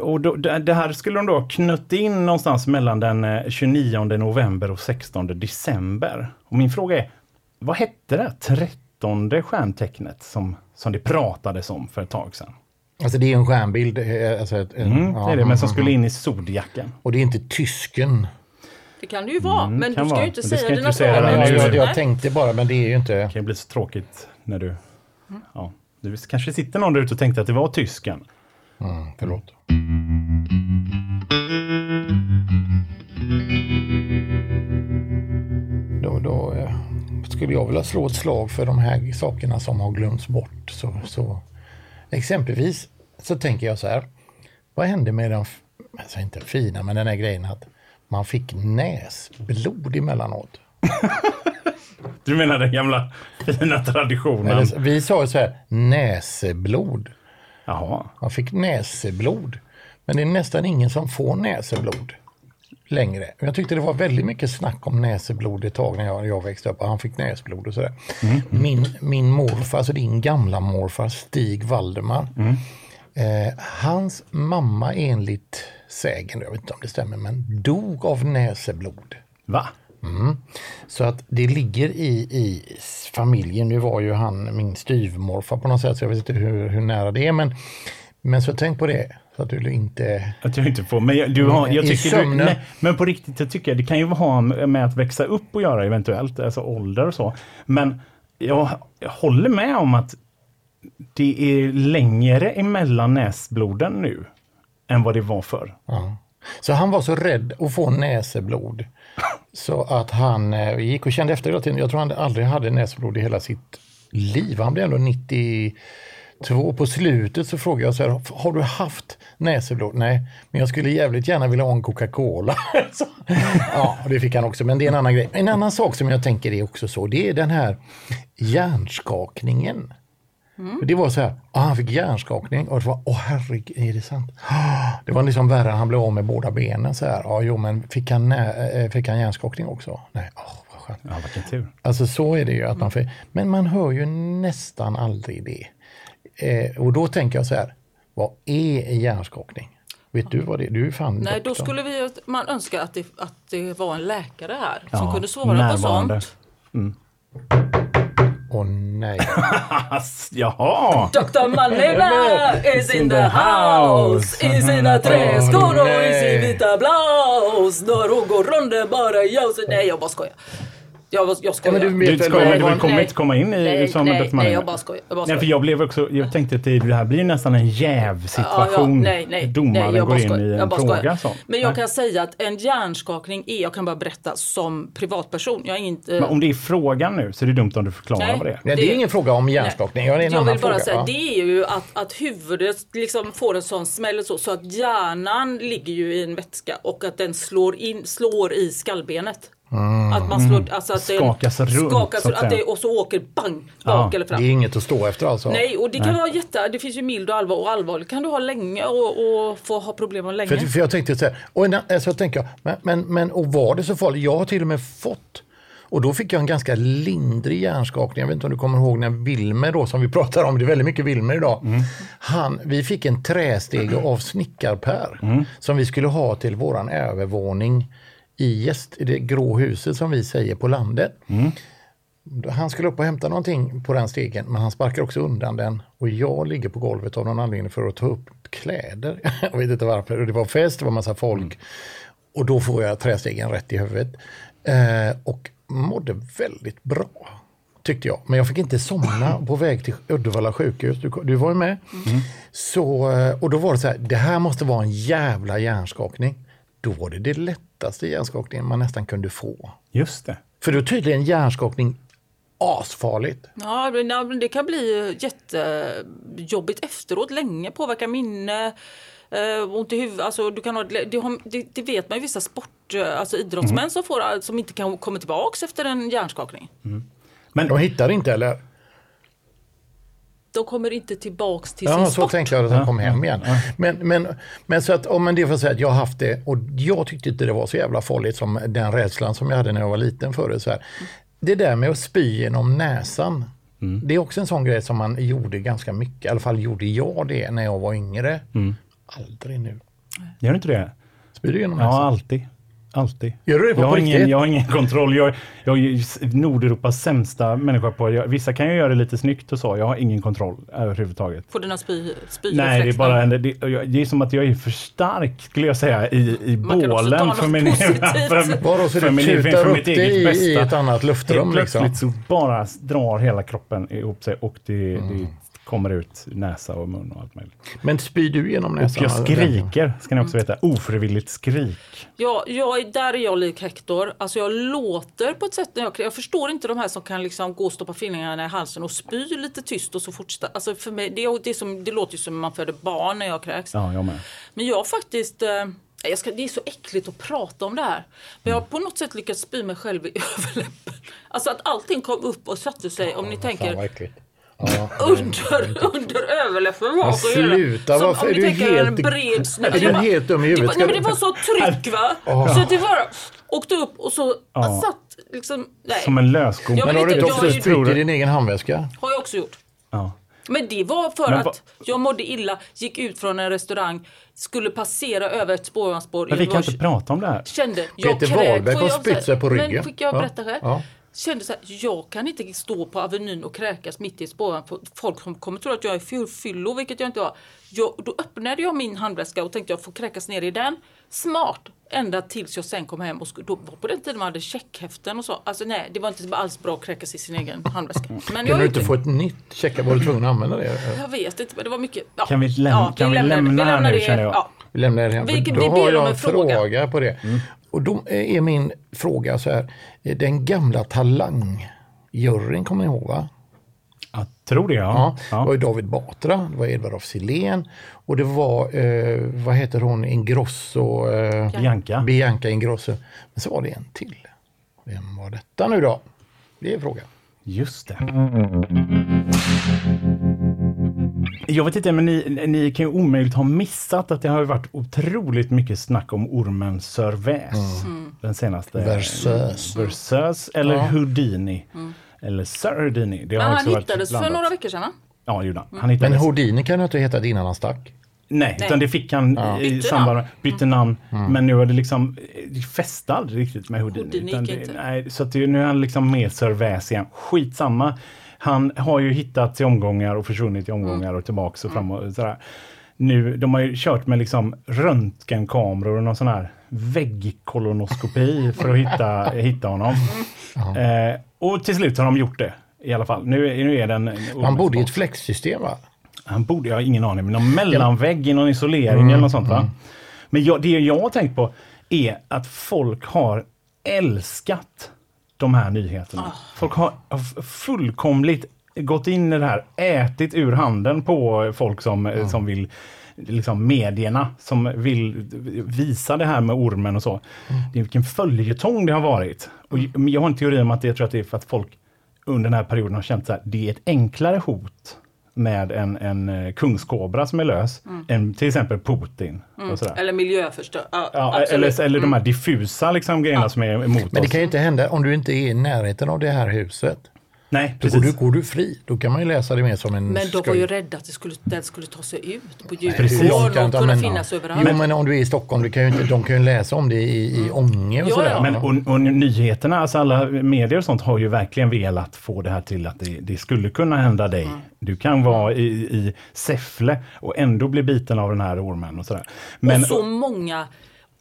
Och då, det det här skulle de då knött in någonstans mellan den eh, 29 november och 16 december. Och min fråga är, vad hette det här trettonde stjärntecknet som, som det pratades om för ett tag sedan? Alltså det är en stjärnbild. eh, Alltså, ett- Mm, ja, det är det, men som mm, skulle mm. in i zodiaken. Och det är inte tysken. Det kan det ju vara. men du ska vara. ju inte det säga dina svar. jag, tänkte bara, men det är ju inte... Det kan ju bli så tråkigt när du... Ja, du kanske sitter någon där ute och tänkte att det var tysken. Mm, förlåt. Då, då eh, skulle jag vilja slå ett slag för de här sakerna som har glömts bort. Så, så, exempelvis så tänker jag så här. Vad hände med den, alltså inte fina, men den här grejen att man fick näsblod emellanåt. Du menar den gamla fina traditionen? Eller, vi sa ju så här, näseblod. Jaha. Man fick näseblod. Men det är nästan ingen som får näseblod längre. Jag tyckte det var väldigt mycket snack om näseblod ett tag när jag, jag växte upp. Han fick näsblod och sådär. Min, min morfar, alltså din gamla morfar Stig Valdemar. Eh, hans mamma enligt sägen, jag vet inte om det stämmer, men dog av näseblod. Va? Så att det ligger i, i familjen. Nu var ju han min styvmorfar på något sätt, så jag vet inte hur, hur nära det är. Men, men så tänk på det, så att du inte... Att jag inte får. Men jag, du har, jag I tycker du, nej, men på riktigt, jag tycker det kan ju ha med att växa upp att göra eventuellt, alltså ålder och så. Men jag, jag håller med om att det är längre emellan näsbloden nu än vad det var förr. Ja. Så han var så rädd att få näseblod. Så att han eh, gick och kände efter hela tiden. Jag tror han aldrig hade näsblod i hela sitt liv. Han blev ändå 92. På slutet så frågade jag så här, har du haft näsblod? Nej, men jag skulle jävligt gärna vilja ha en Coca-Cola. Ja, det fick han också, men det är en annan grej. En annan sak som jag tänker är också så, det är den här hjärnskakningen. För Det var så här, ah, han fick hjärnskakning och det var, åh herregud, är det sant? Ah, Det var liksom värre, han blev av med båda benen så här. Ja, jo, men fick han, eh, fick han hjärnskakning också? Nej, åh vad skönt. Ja, vilken tur. Alltså så är det ju att man får, men man hör ju nästan aldrig det. Eh, och då tänker jag så här, vad är hjärnskakning? Vet du vad det är? Du är fan Nej, då doktor. skulle vi, man önska att det, att det var en läkare här som Ja, kunde svara på sånt. Åh nej. Jaha! Dr. Manila is in the house i sina träskor och i sin vita blouse. När hon går runt bara jag så Nej, jag bara skojar. Jag, jag Ja, skojar. men du Du, du kommer Nej. inte komma in i Nej, som nej, Dr. nej, jag bara skojar. Jag bara Nej, för skojar. jag blev också, jag tänkte att det, det här blir nästan en jävsituation. nej, nej, Domaren nej, jag går in skojar. i Jag en fråga. skojar. Så. Men jag Nej. kan säga att en hjärnskakning är, jag kan bara berätta som privatperson. Jag är inte... Men om det är frågan nu så är det dumt om du förklarar Nej. vad det är. Nej, det är ingen fråga om hjärnskakning. Ja, det är en jag annan vill bara fråga. säga, Ja. det är ju att, att huvudet liksom får en sån smäll så, så att hjärnan ligger ju i en vätska och att den slår, in, slår i skallbenet. Att man slår, alltså att den Skakas runt, skakas, så att att det, och så åker bang Ja, bak eller fram. Det är inget att stå efter alltså. Nej, och det kan vara jätte, det finns ju mild och allvar och allvarligt kan du ha länge och, och få ha problem med länge. För, för jag tänkte så här, och en, alltså jag tänker, men, men, men och var det så farligt? Jag har till och med fått och då fick jag en ganska lindrig hjärnskakning. Jag vet inte om du kommer ihåg när Wilmer då, som vi pratar om, det är väldigt mycket Wilmer idag. Han, vi fick en trästege av Snickarpär som vi skulle ha till våran övervåning i, gäst, i det grå huset som vi säger på landet. Han skulle upp och hämta någonting på den stegen men han sparkar också undan den och jag ligger på golvet av någon anledning för att ta upp kläder. Jag vet inte varför. Det var fest, det var massa folk. Och då får jag trästegen rätt i huvudet. Eh, och mådde väldigt bra. Tyckte jag. Men jag fick inte somna på väg till Uddevalla sjukhus. Du, du var ju med. Så, eh, och då var det så här, det här måste vara en jävla hjärnskakning. Då var det det lättaste hjärnskakningen man nästan kunde få. Just det. För då är tydligen hjärnskakning asfarligt. Ja, det kan bli jättejobbigt efteråt, länge, påverka minne, eh, ont i huvudet. Alltså, du kan ha, det, det, det vet man ju vissa sport, eh, alltså idrottsmän som, får, som inte kan komma tillbaks efter en hjärnskakning. Men De hittar inte eller? De kommer inte tillbaks till Ja, sin så sport. tänkte jag att de kom hem igen. Men, men, men så att, om man det får säga att jag har haft det och jag tyckte inte det var så jävla farligt som den rädslan som jag hade när jag var liten förut. Så här. Det där med att spy genom näsan. Det är också en sån grej som man gjorde ganska mycket. I alla fall gjorde jag det när jag var yngre. Aldrig nu. gör du inte det? Spyr du genom Ja, näsan? alltid. Alltid. Gör du det på jag, har riktigt? ingen, jag har ingen kontroll. Jag, jag är Nordeuropas sämsta människa på jag, Vissa kan ju göra det lite snyggt och så. Jag har ingen kontroll överhuvudtaget. På dina spy, Nej, det är bara en, det, det är som att jag är för stark skulle jag säga i, i Man bålen för, min, för, för, du min, för mitt eget i, bästa. i ett annat luftrum Helt plötsligt liksom? så bara drar hela kroppen ihop sig och det, det kommer ut näsa och mun och allt möjligt. Men spyr du genom Och näsan? jag skriker, ska ni också veta. Ofrivilligt skrik. Ja, jag, är- där är jag lik Hector. Alltså jag låter på ett sätt när jag Jag förstår inte de här som kan liksom gå och stoppa fingrarna i halsen och spy lite tyst och så fortsätta. Alltså för mig, det, det, som, det låter ju som man föder barn när jag kräks. Ja, jag med. Men jag faktiskt... Eh, jag ska, det är så äckligt att prata om det här. Men jag har på något sätt lyckats spy mig själv i överläppen. Alltså att allting kom upp och satte sig. Om ni tänker. Ja. under, under överläppen. Bak och hela. sluta, Som varför är du helt- en bred snö. är du Det var- helt dum i det huvudet? var, Ska nej, men det var så tryck va? Så att det bara åkte upp och så Ja. satt liksom... Nej. Som en lösgom. Ja, Men men har du inte- också spytt i din egen handväska? Har jag också gjort. Ja. Men det var för Men att jag mådde illa, gick ut från en restaurang, skulle passera över ett spårvagnsspår. Men vi kan inte prata om det här. Kände, jag Peter får har spytt sig på ryggen. Men fick jag Ja. berätta själv? Ja. Kände så här, jag kan inte stå på Avenyn och kräkas mitt i spårvagn. för Folk som kommer tro att jag är fyll- fyllo, vilket jag inte var. Jag, då öppnade jag min handväska och tänkte jag får kräkas ner i den. Smart! Ända tills jag sen kom hem och då var på den tiden man hade checkhäften och så. Alltså nej, det var inte alls bra att kräkas i sin egen handväska. Men jag Kunde du inte det. få ett nytt checka? Var du tvungen att använda det? Jag vet inte, men det var mycket. Ja. Kan vi läm- kan vi lämnar- lämna här nu, det. känner jag? Ja. Vi lämnar det här. Vi- då har jag en fråga. fråga på det. Och då är min fråga så här. Den gamla talangjuryn kommer ni ihåg va? Jag tror det, Ja, ja. Det var ju David Batra, det var Edvard af Sillén och det var, eh, vad heter hon, Ingrosso? Eh, Bianca. Bianca Ingrosso. Men så var det en till. Vem var detta nu då? Det är frågan. Just det. Jag vet inte, men ni, ni kan ju omöjligt ha missat att det har varit otroligt mycket snack om ormen Sir Väs. Den senaste. Versus. Versus eller Ja. Houdini. Eller Sir Houdini. Det har Men han hittades för några veckor sedan? Ja, det gjorde han. Han Men hittades. Houdini kan ju inte ha hetat innan han stack. Nej, Nej. utan det fick han i Bytte samband med, namn. bytte namn. Men nu är det liksom, det fäste aldrig riktigt med Houdini. Houdini det, inte. nej, så att det, nu är han liksom med Sir Väs igen. Skitsamma. Han har ju hittats i omgångar och försvunnit i omgångar Mm. och tillbaks och fram och sådär. Nu, de har ju kört med liksom röntgenkameror och någon sån här väggkolonoskopi för att hitta, hitta honom. Eh, och till slut har de gjort det. I alla fall. Nu, nu är den... Han bodde i ett flexsystem va? Han borde, jag har ingen aning, men någon mellanvägg i någon isolering eller något sånt va? Men jag, det jag har tänkt på är att folk har älskat de här nyheterna. Folk har fullkomligt gått in i det här, ätit ur handen på folk som, som vill liksom medierna som vill visa det här med ormen och så. Det är vilken följetong det har varit. Och jag jag har en teori om att det, jag tror att det är för att folk under den här perioden har känt att det är ett enklare hot med en, en eh, kungskobra som är lös än till exempel Putin. Och sådär. Eller miljöförstör. Ja, Ja, eller, eller de här diffusa liksom, grejerna som är emot Men det oss. kan ju inte hända om du inte är i närheten av det här huset. Nej, Då går, du, precis. går du fri. Då kan man ju läsa det mer som en Men de var ju rädda att det skulle, den skulle ta sig ut på Precis. Djurgården kan och inte kunna använda- finnas överallt. Jo, men om du är i Stockholm, du kan ju inte, de kan ju läsa om det i, i Ånge och Ja, sådär. ja. Men, och, och nyheterna, alltså alla medier och sånt har ju verkligen velat få det här till att det, det skulle kunna hända dig. Du kan vara i, i Säffle och ändå bli biten av den här ormen och sådär. Men, och så många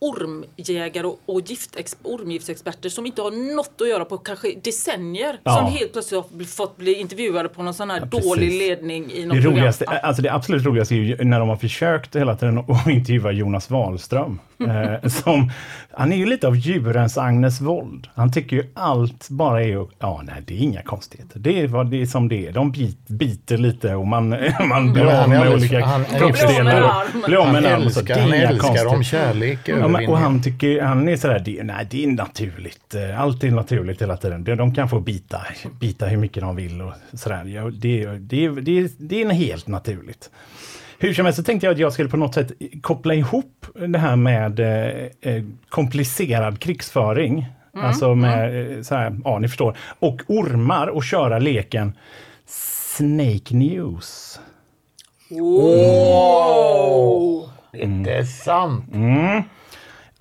ormjägare och, och giftex, ormgiftsexperter som inte har något att göra på kanske decennier. Ja. Som helt plötsligt har fått bli intervjuade på någon sån här precis. dålig ledning i något det, program. roligaste, Ja. alltså det absolut roligaste är ju när de har försökt hela tiden att intervjua Jonas Wahlström. eh, som, han är ju lite av djurens Agnes Wold. Han tycker ju allt bara är, ja nej det är inga konstigheter. Det är vad det är som det är. De bit, biter lite och man, man blir av med olika han- kroppsdelar. Blir av med en och- arm. Blir av med Han älskar, han älskar om kärlek Ja, men, och han tycker, han är sådär, det, nej det är naturligt. Eh, Allt är naturligt hela tiden. De, de kan få bita, bita hur mycket de vill och sådär. Ja, det, det, det, det är helt naturligt. Hur som helst så tänkte jag att jag skulle på något sätt koppla ihop det här med eh, eh, komplicerad krigsföring. Alltså med, eh, så här, ja ni förstår. Och ormar och köra leken Snake News. Det är sant.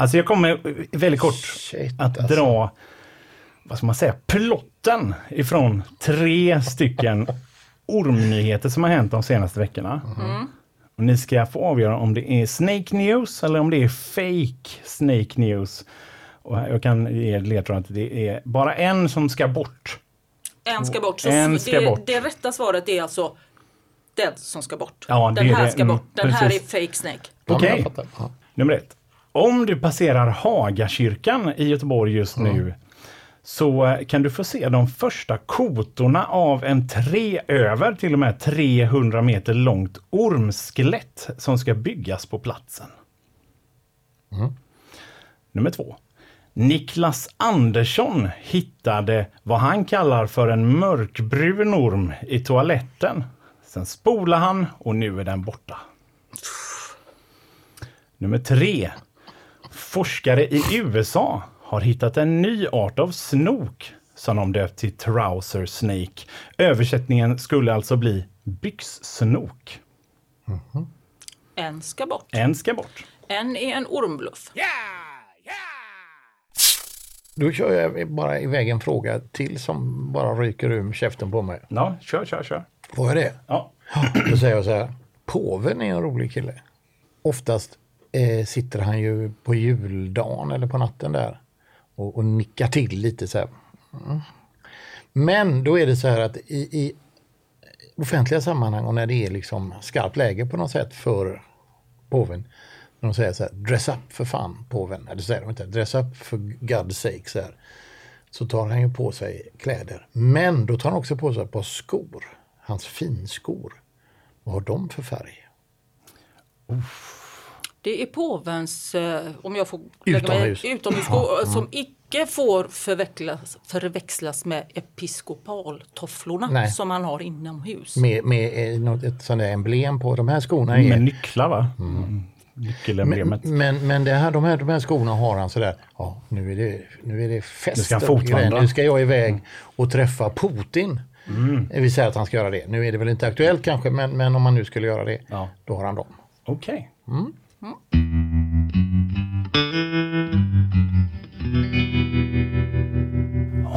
Alltså jag kommer väldigt kort Shit, att alltså. dra, vad ska man säga, plotten ifrån tre stycken ormnyheter som har hänt de senaste veckorna. Och ni ska få avgöra om det är Snake News eller om det är Fake Snake News. Och jag kan ge ledtråd att det är bara en som ska bort. En ska bort. Så En det, ska bort. det rätta svaret är alltså den som ska bort. Ja, det den är här det. ska Mm, bort. Den här är precis. fake snake. Okej. Ja. Nummer ett. Om du passerar Hagakyrkan i Göteborg just nu så kan du få se de första kotorna av en tre över till och med 300 meter långt ormskelett som ska byggas på platsen. Nummer två. Niklas Andersson hittade vad han kallar för en mörkbrun orm i toaletten. Sen spolade han och nu är den borta. Nummer tre. Forskare i USA har hittat en ny art av snok som de döpt till trouser snake. Översättningen skulle alltså bli byxsnok. En ska bort. En ska bort. En är en ormbluff. Då kör jag bara iväg en fråga till som bara ryker ur käften på mig. Ja, kör, kör, kör. Får jag det? Ja. Då säger jag så här. Påven är en rolig kille. Oftast eh, sitter han ju på juldagen eller på natten där och, och nickar till lite så här. Mm. Men då är det så här att i, i offentliga sammanhang och när det är liksom skarpt läge på något sätt för påven. När de säger så här, dress up för fan påven. Eller säger de inte, dress up for God's sake. Så, här. så tar han ju på sig kläder. Men då tar han också på sig ett par skor. Hans finskor. Vad har de för färg? Det är påvens, eh, om jag får lägga Utomhus. mig utomhusskor, som icke får förväxlas, förväxlas med episkopaltofflorna Nej. som han har inomhus. Med, med eh, något, ett sånt där emblem på. De här skorna är... Med nycklar va? Mm. Nyckelemblemet. Men, men, men det här, de, här, de här skorna har han sådär, ja nu är det, nu är det fest. Nu ska fotvandra. Nu ska jag iväg och träffa Putin. Det vill säga att han ska göra det. Nu är det väl inte aktuellt kanske, men, men om man nu skulle göra det, Ja. då har han dem. Okej.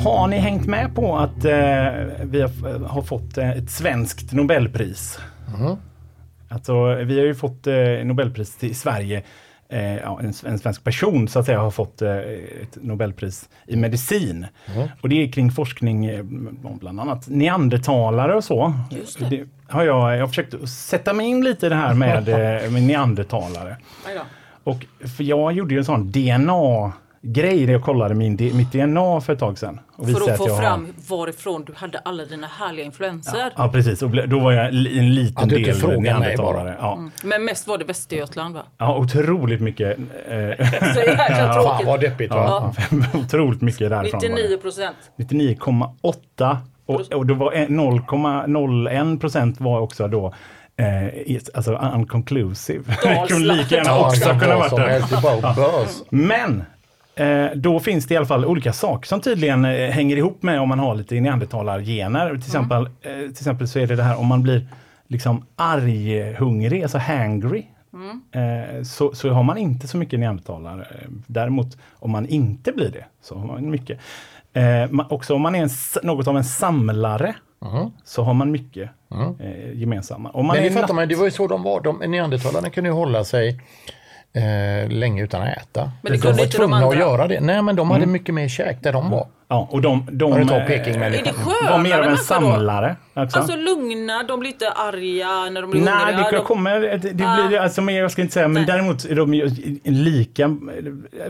Har ni hängt med på att eh, vi har, har fått eh, ett svenskt Nobelpris? Alltså, vi har ju fått eh, Nobelpris till Sverige. Eh, ja, en, en svensk person så att säga har fått eh, ett Nobelpris i medicin. Och det är kring forskning eh, om bland annat neandertalare och så. Just det. Har jag, jag har försökt sätta mig in lite i det här med, eh, med neandertalare. Och för jag gjorde ju en sån DNA-grej där jag kollade min, mitt DNA för ett tag sedan. Och För att få jag har- fram varifrån du hade alla dina härliga influenser. Ja precis, och då var jag en liten inte del neandertalare. Ja. Men mest var det Västergötland va? ja, otroligt mycket. Eh, Så jäkla Fan tråkigt. vad deppigt va? ja, otroligt mycket därifrån. var det. 99 procent. 99,8 och, och då var en- 0,01 procent var också då eh, alltså unconclusive. Det kunde lika gärna också kunna varit det. Men eh, då finns det i alla fall olika saker som tydligen eh, hänger ihop med om man har lite neandertalargener. Till, exempel, eh, till exempel så är det det här om man blir liksom arghungrig, alltså hangry. Eh, så, så har man inte så mycket neandertalare. Däremot om man inte blir det så har man mycket. Eh, också om man är en, något av en samlare så har man mycket eh, gemensamma. Om man Men är det fattar nat- man, det var ju så de var. De, neandertalarna kunde ju hålla sig eh, länge utan att äta. Men det de kunde var inte de tvungna att andra. göra det. Nej, men de Mm. hade mycket mer käk där de var. Ja, och de, de tagit eh, Pekingmänniskan? Är det var mer av en samlare. Också. Alltså lugna, de blir inte arga när de blir Nej, hungriga. det de... kommer, det, det Ah. blir alltså mer, jag ska inte säga, men Nej. däremot är de lika,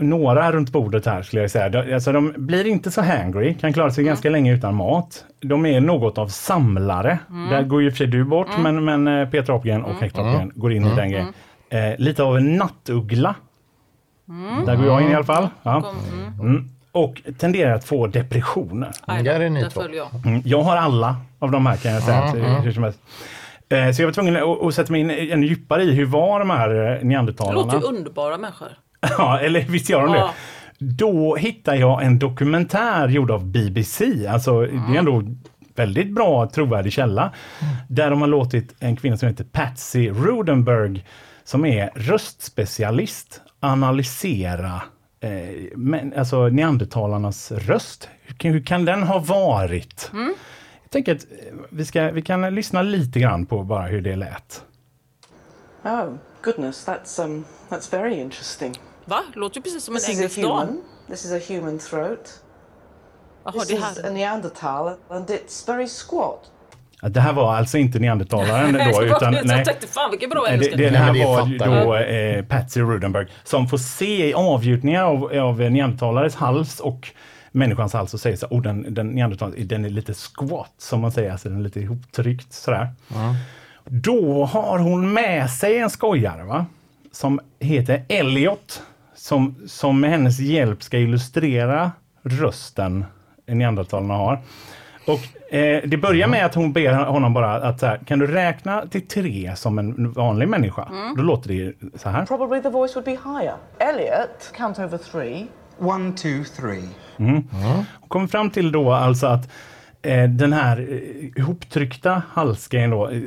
några runt bordet här skulle jag säga. De, alltså de blir inte så hangry, kan klara sig ganska länge utan mat. De är något av samlare. Där går ju och för sig du bort, men, men eh, Peter Apelgren och Hector Apelgren går in i den grejen. Eh, lite av en nattuggla. Där går jag in i alla fall. Ja. Mm. Och tenderar att få depressioner. Aj då, Där är ni två. följer jag. Mm, Jag har alla av de här kan jag säga. så. Eh, Så jag var tvungen att, sätta mig in ännu djupare i hur var de här eh, Det neandertalarna? låter ju underbara människor. Ja, eller visst gör de det. Ja. Då hittade jag en dokumentär gjord av BBC. Alltså det är ändå väldigt bra trovärdig källa. Där de har låtit en kvinna som heter Patsy Rudenberg som är röstspecialist analysera eh, men, alltså neandertalarnas röst. Hur kan, hur kan den ha varit? Jag tänker att eh, vi, ska, vi kan lyssna lite grann på bara hur det lät. Oh, goodness, that's um, that's very interesting. Va? Låter ju precis som en This is a engelsk human. dam. This is a human throat. Jaha, This det is a Neanderthal, and it's very squat. Att det här var alltså inte neandertalaren då, utan jag tänkte fan vilken bra Nej, engelska. Det, det Nej, här det var då eh, Patsy Rudenberg som får se avgjutningar av, av neandertalares hals och människans hals och säger så oh, den, den neandertalaren, den är lite squat som man säger, alltså den är lite ihoptryckt sådär. Då har hon med sig en skojare va? som heter Elliot som, som med hennes hjälp ska illustrera rösten neandertalarna har. Och eh, det börjar med att hon ber honom bara att så här, kan du räkna till tre som en vanlig människa? Då låter det så här. Probably the voice would be higher. Elliot, count over three. One, two, three. Hon kommer fram till då alltså att eh, den här eh, ihoptryckta halsgrejen då eh,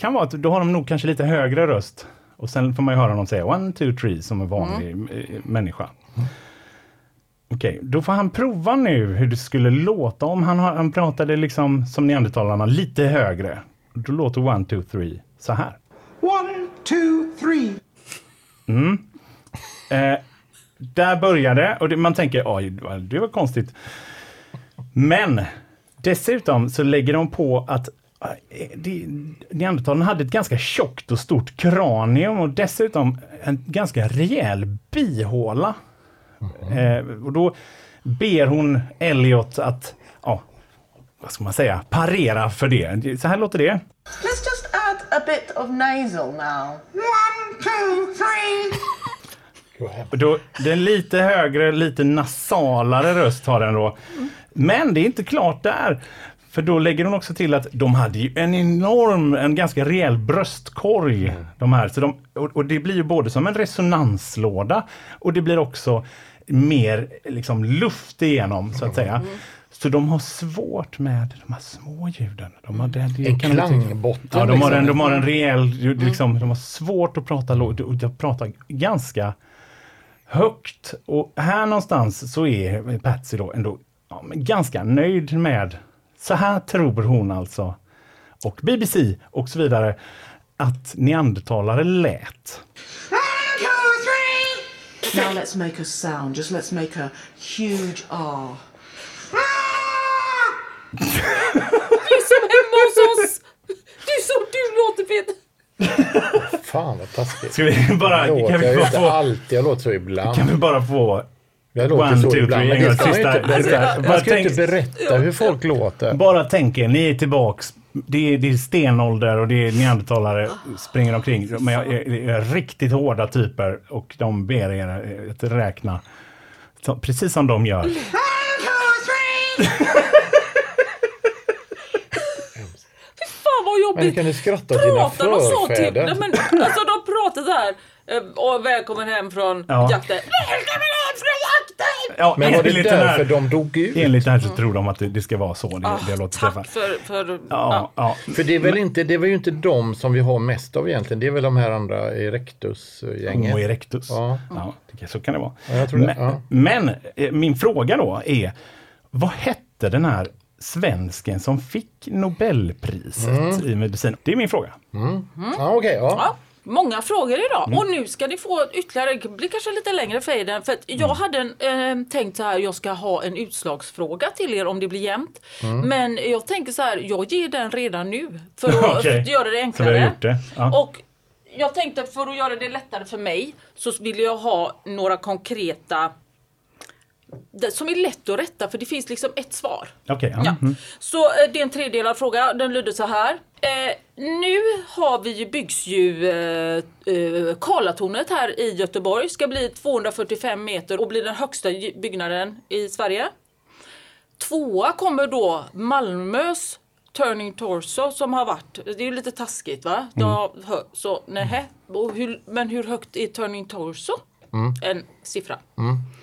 kan vara att då har de nog kanske lite högre röst. Och sen får man ju höra dem säga one, two, three som en vanlig eh, människa. Okej, då får han prova nu hur det skulle låta om han, har- han pratade liksom som neandertalarna lite högre. Då låter one, two, three så här. One, two, three. Eh, där började och det, man tänker oj, det var konstigt. Men dessutom så lägger de på att eh, neandertalarna hade ett ganska tjockt och stort kranium och dessutom en ganska rejäl bihåla. Eh, och då ber hon Elliot att, ja, vad ska man säga, parera för det. Så här låter det. Let's just add a bit of nasal now. One, two, three. Och Då, det är lite högre, lite nasalare röst har den då. Men det är inte klart där. För då lägger hon också till att de hade ju en enorm, en ganska rejäl bröstkorg. De här. Så de, och, och det blir ju både som en resonanslåda och det blir också mer liksom, luft igenom så att säga. Så de har svårt med de här små ljuden. De har, det En klangbotten, Ja, de har, en, liksom. de har en rejäl, liksom, de har svårt att prata lågt och de pratar ganska högt. Och här någonstans så är Patsy då ändå ja, ganska nöjd med, så här tror hon alltså, och BBC och så vidare, att neandertalare lät. Now let's make a sound. Just let's make a huge R. Du är som hemma hos oss! Du är som du låter Peter! Fan vad taskigt. Ska vi bara, Jag kan låter, vi jag gör bara inte få, alltid, jag låter så ibland. kan vi bara få Jag låter one, så two, ibland. three, Men en det ska man inte. Bara man ska tänk- inte berätta hur folk låter. Bara tänk er, ni är tillbaks. Det är, det är stenålder och det är neandertalare springer omkring. Men jag är, jag är riktigt hårda typer och de ber er att räkna. Så, precis som de gör. Three. Fan vad Men jobbigt! kan du skratta åt dina Pratar de så till... förfäder? Nej, men, alltså de pratar så här. Eh, Och välkommen hem från Ja. jakten. Välkommen hem från jakten! Ja, Men var det därför här, de dog ut? enligt det här så tror de att det, det ska vara så. Det, det låter Tack träffa. för... för Ja, ja. För det är väl inte, det var ju inte de som vi har mest av egentligen. Det är väl de här andra Erectus-gänget. Homo erectus. Ja. Ja, det- så kan det vara. Ja, jag tror det. Men, Ja. men eh, min fråga då är, vad hette den här svensken som fick Nobelpriset Mm. i medicin? Det är min fråga. Ja, okej. ja. Många frågor idag. Mm. Och nu ska ni få ytterligare, det blir kanske lite längre fejden. För jag Mm. hade en, eh, tänkt så här, jag ska ha en utslagsfråga till er om det blir jämnt. Mm. Men jag tänker så här, jag ger den redan nu. För att Okej. göra det enklare. det. Ja. Och jag tänkte för att göra det lättare för mig så vill jag ha några konkreta som är lätt att rätta för det finns liksom ett svar. Okej, ja. Ja. Mm. Så eh, det är en tredelad fråga. Den lyder så här. Eh, nu har vi ju, byggs ju eh, eh, Karlatornet här i Göteborg. Ska bli 245 meter och bli den högsta byggnaden i Sverige. Tvåa kommer då Malmös Turning Torso som har varit, det är ju lite taskigt va? De har så och hur, men hur högt är Turning Torso? En siffra.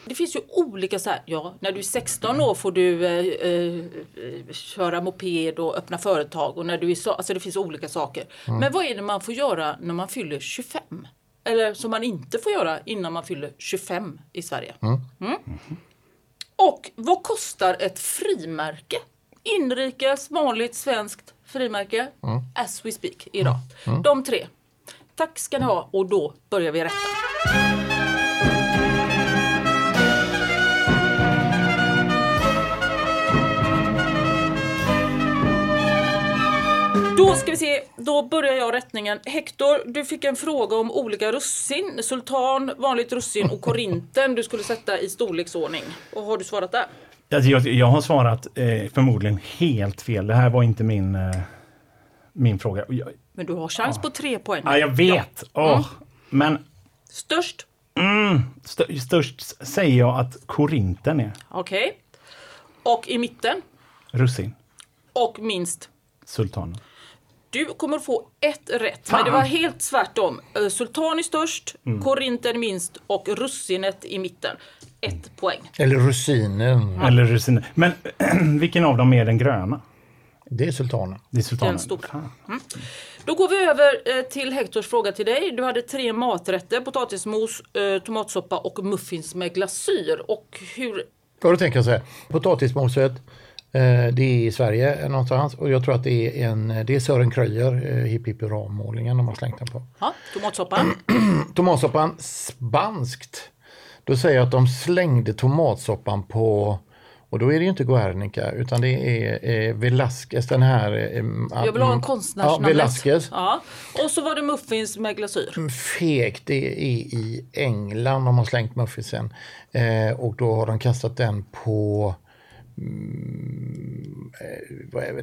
Det finns ju olika så här, ja när du är 16 år får du eh, eh, köra moped och öppna företag och när du är så, alltså det finns olika saker. Men vad är det man får göra när man fyller 25? Eller som man inte får göra innan man fyller 25 i Sverige. Mm. Och vad kostar ett frimärke? Inrikes, vanligt svenskt frimärke. As we speak idag. De tre. Tack ska ni ha och då börjar vi rätta. Då ska vi se, då börjar jag rättningen. Hector, du fick en fråga om olika russin. Sultan, vanligt russin och korinten du skulle sätta i storleksordning. Och har du svarat där? Alltså, jag, jag har svarat eh, förmodligen helt fel. Det här var inte min, eh, min fråga. Jag, Men du har chans på tre poäng. ja, jag vet! Åh, Men Störst? st störst säger jag att korinten är Okej. Och i mitten? russin. Och minst? Sultanen. Du kommer att få ett rätt, men det var helt tvärtom. Eh, Sultan är störst, Mm. korinten minst och russinet i mitten. Ett poäng. Eller rusinen. Eller russin. Men vilken av dem är den gröna? Det är sultanen. Det är sultanen. Den stora. Fan. Då går vi över eh, till Hektors fråga till dig. Du hade tre maträtter, potatismos, eh, tomatsoppa och muffins med glasyr. Och hur... Ja, då tänker jag så här. Potatismoset, det är i Sverige någonstans och jag tror att det är, en, det är Sören Kröjer, eh, Hipp Hipp Hurra-målningen de har slängt den på. Ja, tomatsoppan. Tomatsoppan, spanskt. Då säger jag att de slängde tomatsoppan på, och då är det ju inte Guernica utan det är eh, Velasquez, den här... Eh, Jag vill ha en Ja, konstnärsnamnet. Velasquez. Ja. Och så var det muffins med glasyr. Fegt, det är i England de har slängt muffinsen. Eh, och då har de kastat den på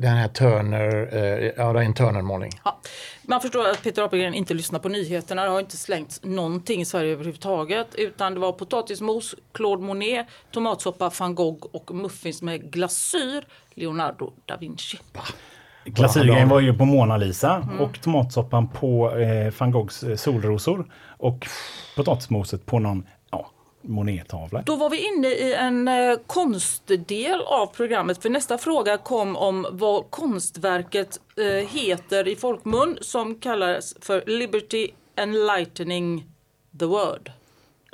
den här Turner, eh, ja det är en Turner-målning. Ja. Man förstår att Peter Apelgren inte lyssnar på nyheterna. Det har inte slängts någonting i Sverige överhuvudtaget. Utan det var potatismos, Claude Monet, tomatsoppa, van Gogh och muffins med glasyr, Leonardo da Vinci. Glasyrgrejen var ju på Mona Lisa Mm. och tomatsoppan på eh, van Goghs eh, solrosor. Och potatismoset på någon Monet-tavla. Då var vi inne i en eh, konstdel av programmet. För nästa fråga kom om vad konstverket eh, heter i folkmun som kallas för Liberty Enlightening the World.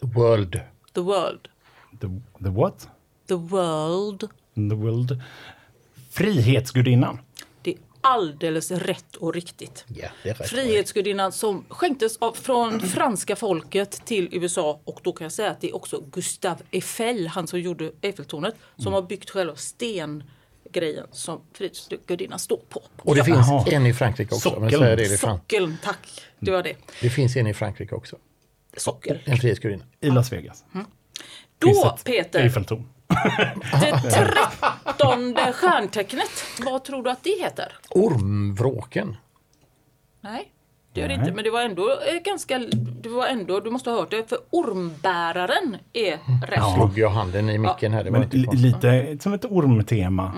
World. The World. The, the what? The World. The world. Frihetsgudinnan. Alldeles rätt och riktigt. Ja, rätt. Frihetsgudinnan som skänktes av, från franska folket till USA och då kan jag säga att det är också Gustave Eiffel, han som gjorde Eiffeltornet, som har byggt själva stengrejen som Frihetsgudinnan står på. Och det finns Jaha. en i Frankrike också. Men Sockeln. så är det, fram. Sockeln, tack. Det var det. det finns en i Frankrike också. Sockel. En frihetsgudinna. I Las Vegas. Finns Då Peter, Eiffeltorn. det trettonde stjärntecknet, vad tror du att det heter? Ormvråken. Nej, det gör det inte. Men det var ändå eh, ganska... Det var ändå, du måste ha hört det, för ormbäraren är rätt. Slog jag handen i micken här. Det var Men inte konstigt. lite som ett ormtema.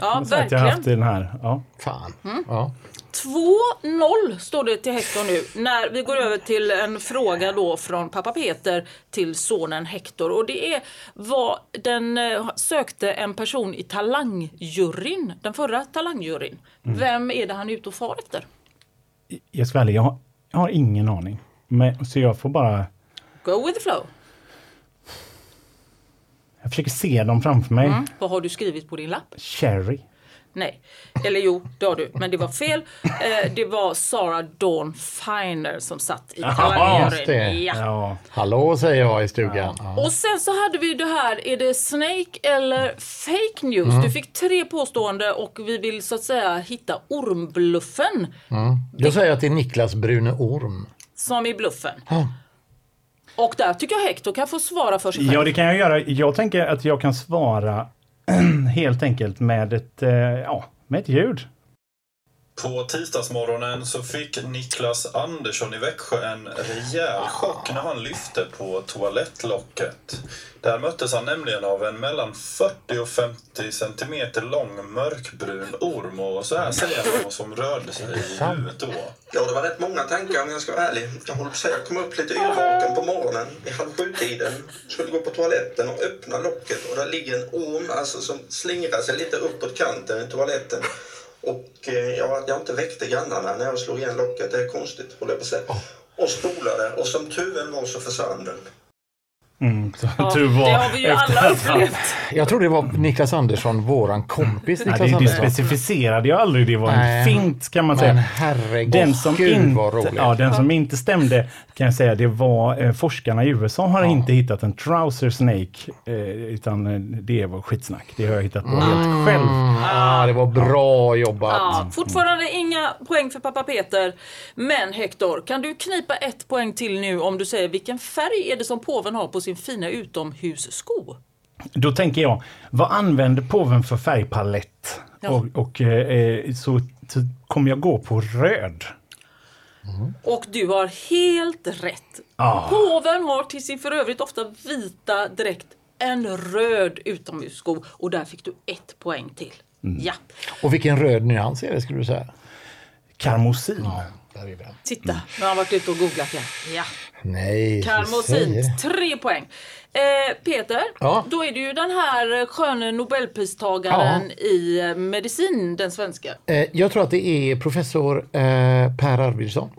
Ja, Så att jag har haft verkligen. den här. Ja. Fan. Mm. Ja. 2-0 står det till Hector nu när vi går över till en fråga då från pappa Peter till sonen Hector. Och det är vad den eh, sökte en person i talangjuryn, den förra talangjuryn. Vem är det han är ute och far efter? Jag ska vara ärlig, jag har, jag har ingen aning. Men, så jag får bara... Go with the flow. Jag försöker se dem framför mig. Vad har du skrivit på din lapp? Cherry. Nej, eller jo, det har du, men det var fel. Eh, det var Sarah Dawn Finer som satt i talangjuryn. Ja. Ja. Hallå säger jag i stugan. Ja. Och sen så hade vi det här, är det snake eller fake news? Mm. Du fick tre påstående och vi vill så att säga hitta ormbluffen Jag säger att det är Niklas Brune Orm. som i bluffen. Och där tycker jag Hector kan få svara för sig själv. ja, det kan jag göra. Jag tänker att jag kan svara helt enkelt med ett, eh, ja, med ett ljud. På tisdagsmorgonen så fick Niklas Andersson i Växjö en rejäl chock när han lyfte på toalettlocket. Där möttes han nämligen av en mellan 40 och 50 centimeter lång mörkbrun orm och så här säger han vad som rörde sig i huvudet då. Ja, det var rätt många tankar om jag ska vara ärlig. Jag håller på att säga, jag kom upp lite yrvaken på morgonen i halv sju-tiden. Skulle gå på toaletten och öppna locket och där ligger en orm alltså, som slingrar sig lite uppåt kanten i toaletten. Och eh, ja, att jag inte väckte grannarna när jag slog igen locket, det är konstigt, håller jag på att säga. Och spolade och som tuven var så försvann den. Mm, så Ja, det har vi ju efter alla upplevt. Jag tror det var Niklas Andersson, våran kompis Ja, Niklas det, det Andersson. specificerade jag aldrig. Det var en Nej. fint kan man Men säga. herregud, den som, gud, vad inte, roligt. ja, den som inte stämde kan jag säga, det var eh, forskarna i USA har inte hittat en trouser snake. Eh, utan eh, det var skitsnack. Det har jag hittat på helt själv. Ah, det var bra jobbat. Ja, fortfarande inga poäng för pappa Peter. Men Hector, kan du knipa ett poäng till nu om du säger vilken färg är det som påven har på sin fina utomhussko? Då tänker jag, vad använder påven för färgpalett? Ja. Och, och eh, så, så kommer jag gå på röd. Och du har helt rätt. Ah. Påven har till sin för övrigt ofta vita dräkt en röd utomhussko och där fick du ett poäng till. Mm. Ja, Och vilken röd nyans är det skulle du säga? Karmosin. Där är den. titta. Nu har han varit ute och googlat igen. Ja. Nej, du Karmosin, säger. tre poäng. Eh, Peter, Ja. då är det ju den här sköne nobelpristagaren i eh, medicin, den svenska. Eh, Jag tror att det är professor eh, Per Arvidsson.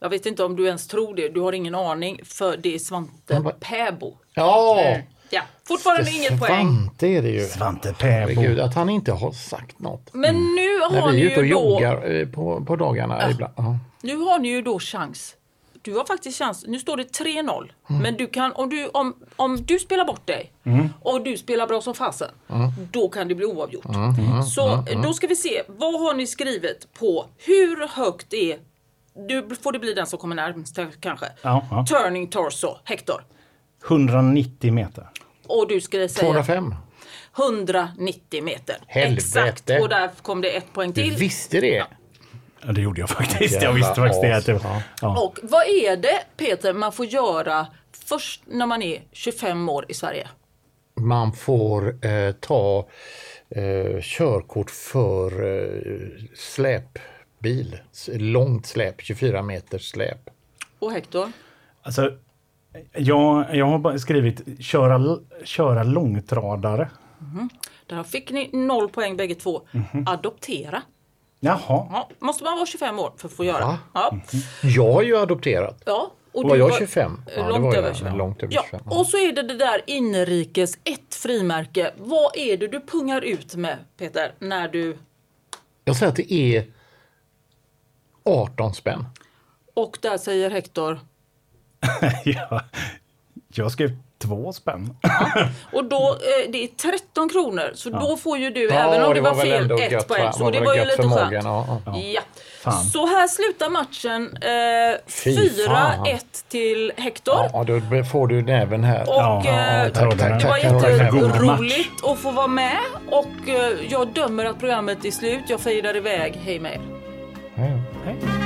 Jag vet inte om du ens tror det, du har ingen aning, för det är Svante Ja, vad- Pääbo. Ja, Ja, fortfarande inget poäng. Svante är det ju. Svante Herregud, Pääbo. att han inte har sagt något. Men nu När har, vi ni är ute och ju då, joggar eh, på, på dagarna ibland. Ja. nu har ni ju då chans. Du har faktiskt chans. Nu står det 3-0. Mm. Men du kan, om, du, om, om du spelar bort dig och du spelar bra som fasen, Mm. då kan det bli oavgjort. Så eh, då ska vi se, vad har ni skrivit på hur högt är du får det bli den som kommer närmast kanske. Ja, ja. Turning torso, Hector. 190 meter. Och du skulle säga 205. 190 meter. Helvete. Exakt. Och där kom det ett poäng Du till. visste det? Ja, det gjorde jag faktiskt. Jävla Jag visste faktiskt det. Att det as. var, ja. Och vad är det Peter man får göra först när man är 25 år i Sverige? Man får eh, ta eh, körkort för eh, släpbil. Långt släp, 24 meters släp. Och Hector? Alltså, jag, jag har skrivit köra, köra långtradare. Där fick ni noll poäng bägge två. Mhm. Adoptera. Jaha. Ja, måste man vara 25 år för att få göra. Va? Ja. Jag har ju adopterat. Ja. Och Var jag 25? Ja, det långt var jag. över 25. Långt över ja. 25. Och så är det det där inrikes, ett frimärke. Vad är det du pungar ut med Peter när du... Jag säger att det är 18 spänn. Och där säger Hector. ja. Jag skrev två spänn. Och då, eh, det är 13 kronor. Så då får ju du, Ja, även om det det var fel, ett poäng. Så Var det var ju lite skönt. ja, Ja. Fan. Så här slutar matchen. Eh, Fy 4-1 till Hector. Ja, då får du näven här. Och Ja, eh, ja, tack, tack, det var tack. Jätteroligt att få vara med. Och eh, jag dömer att programmet är slut. Jag fejdar iväg. Hej med er. Ja, ja.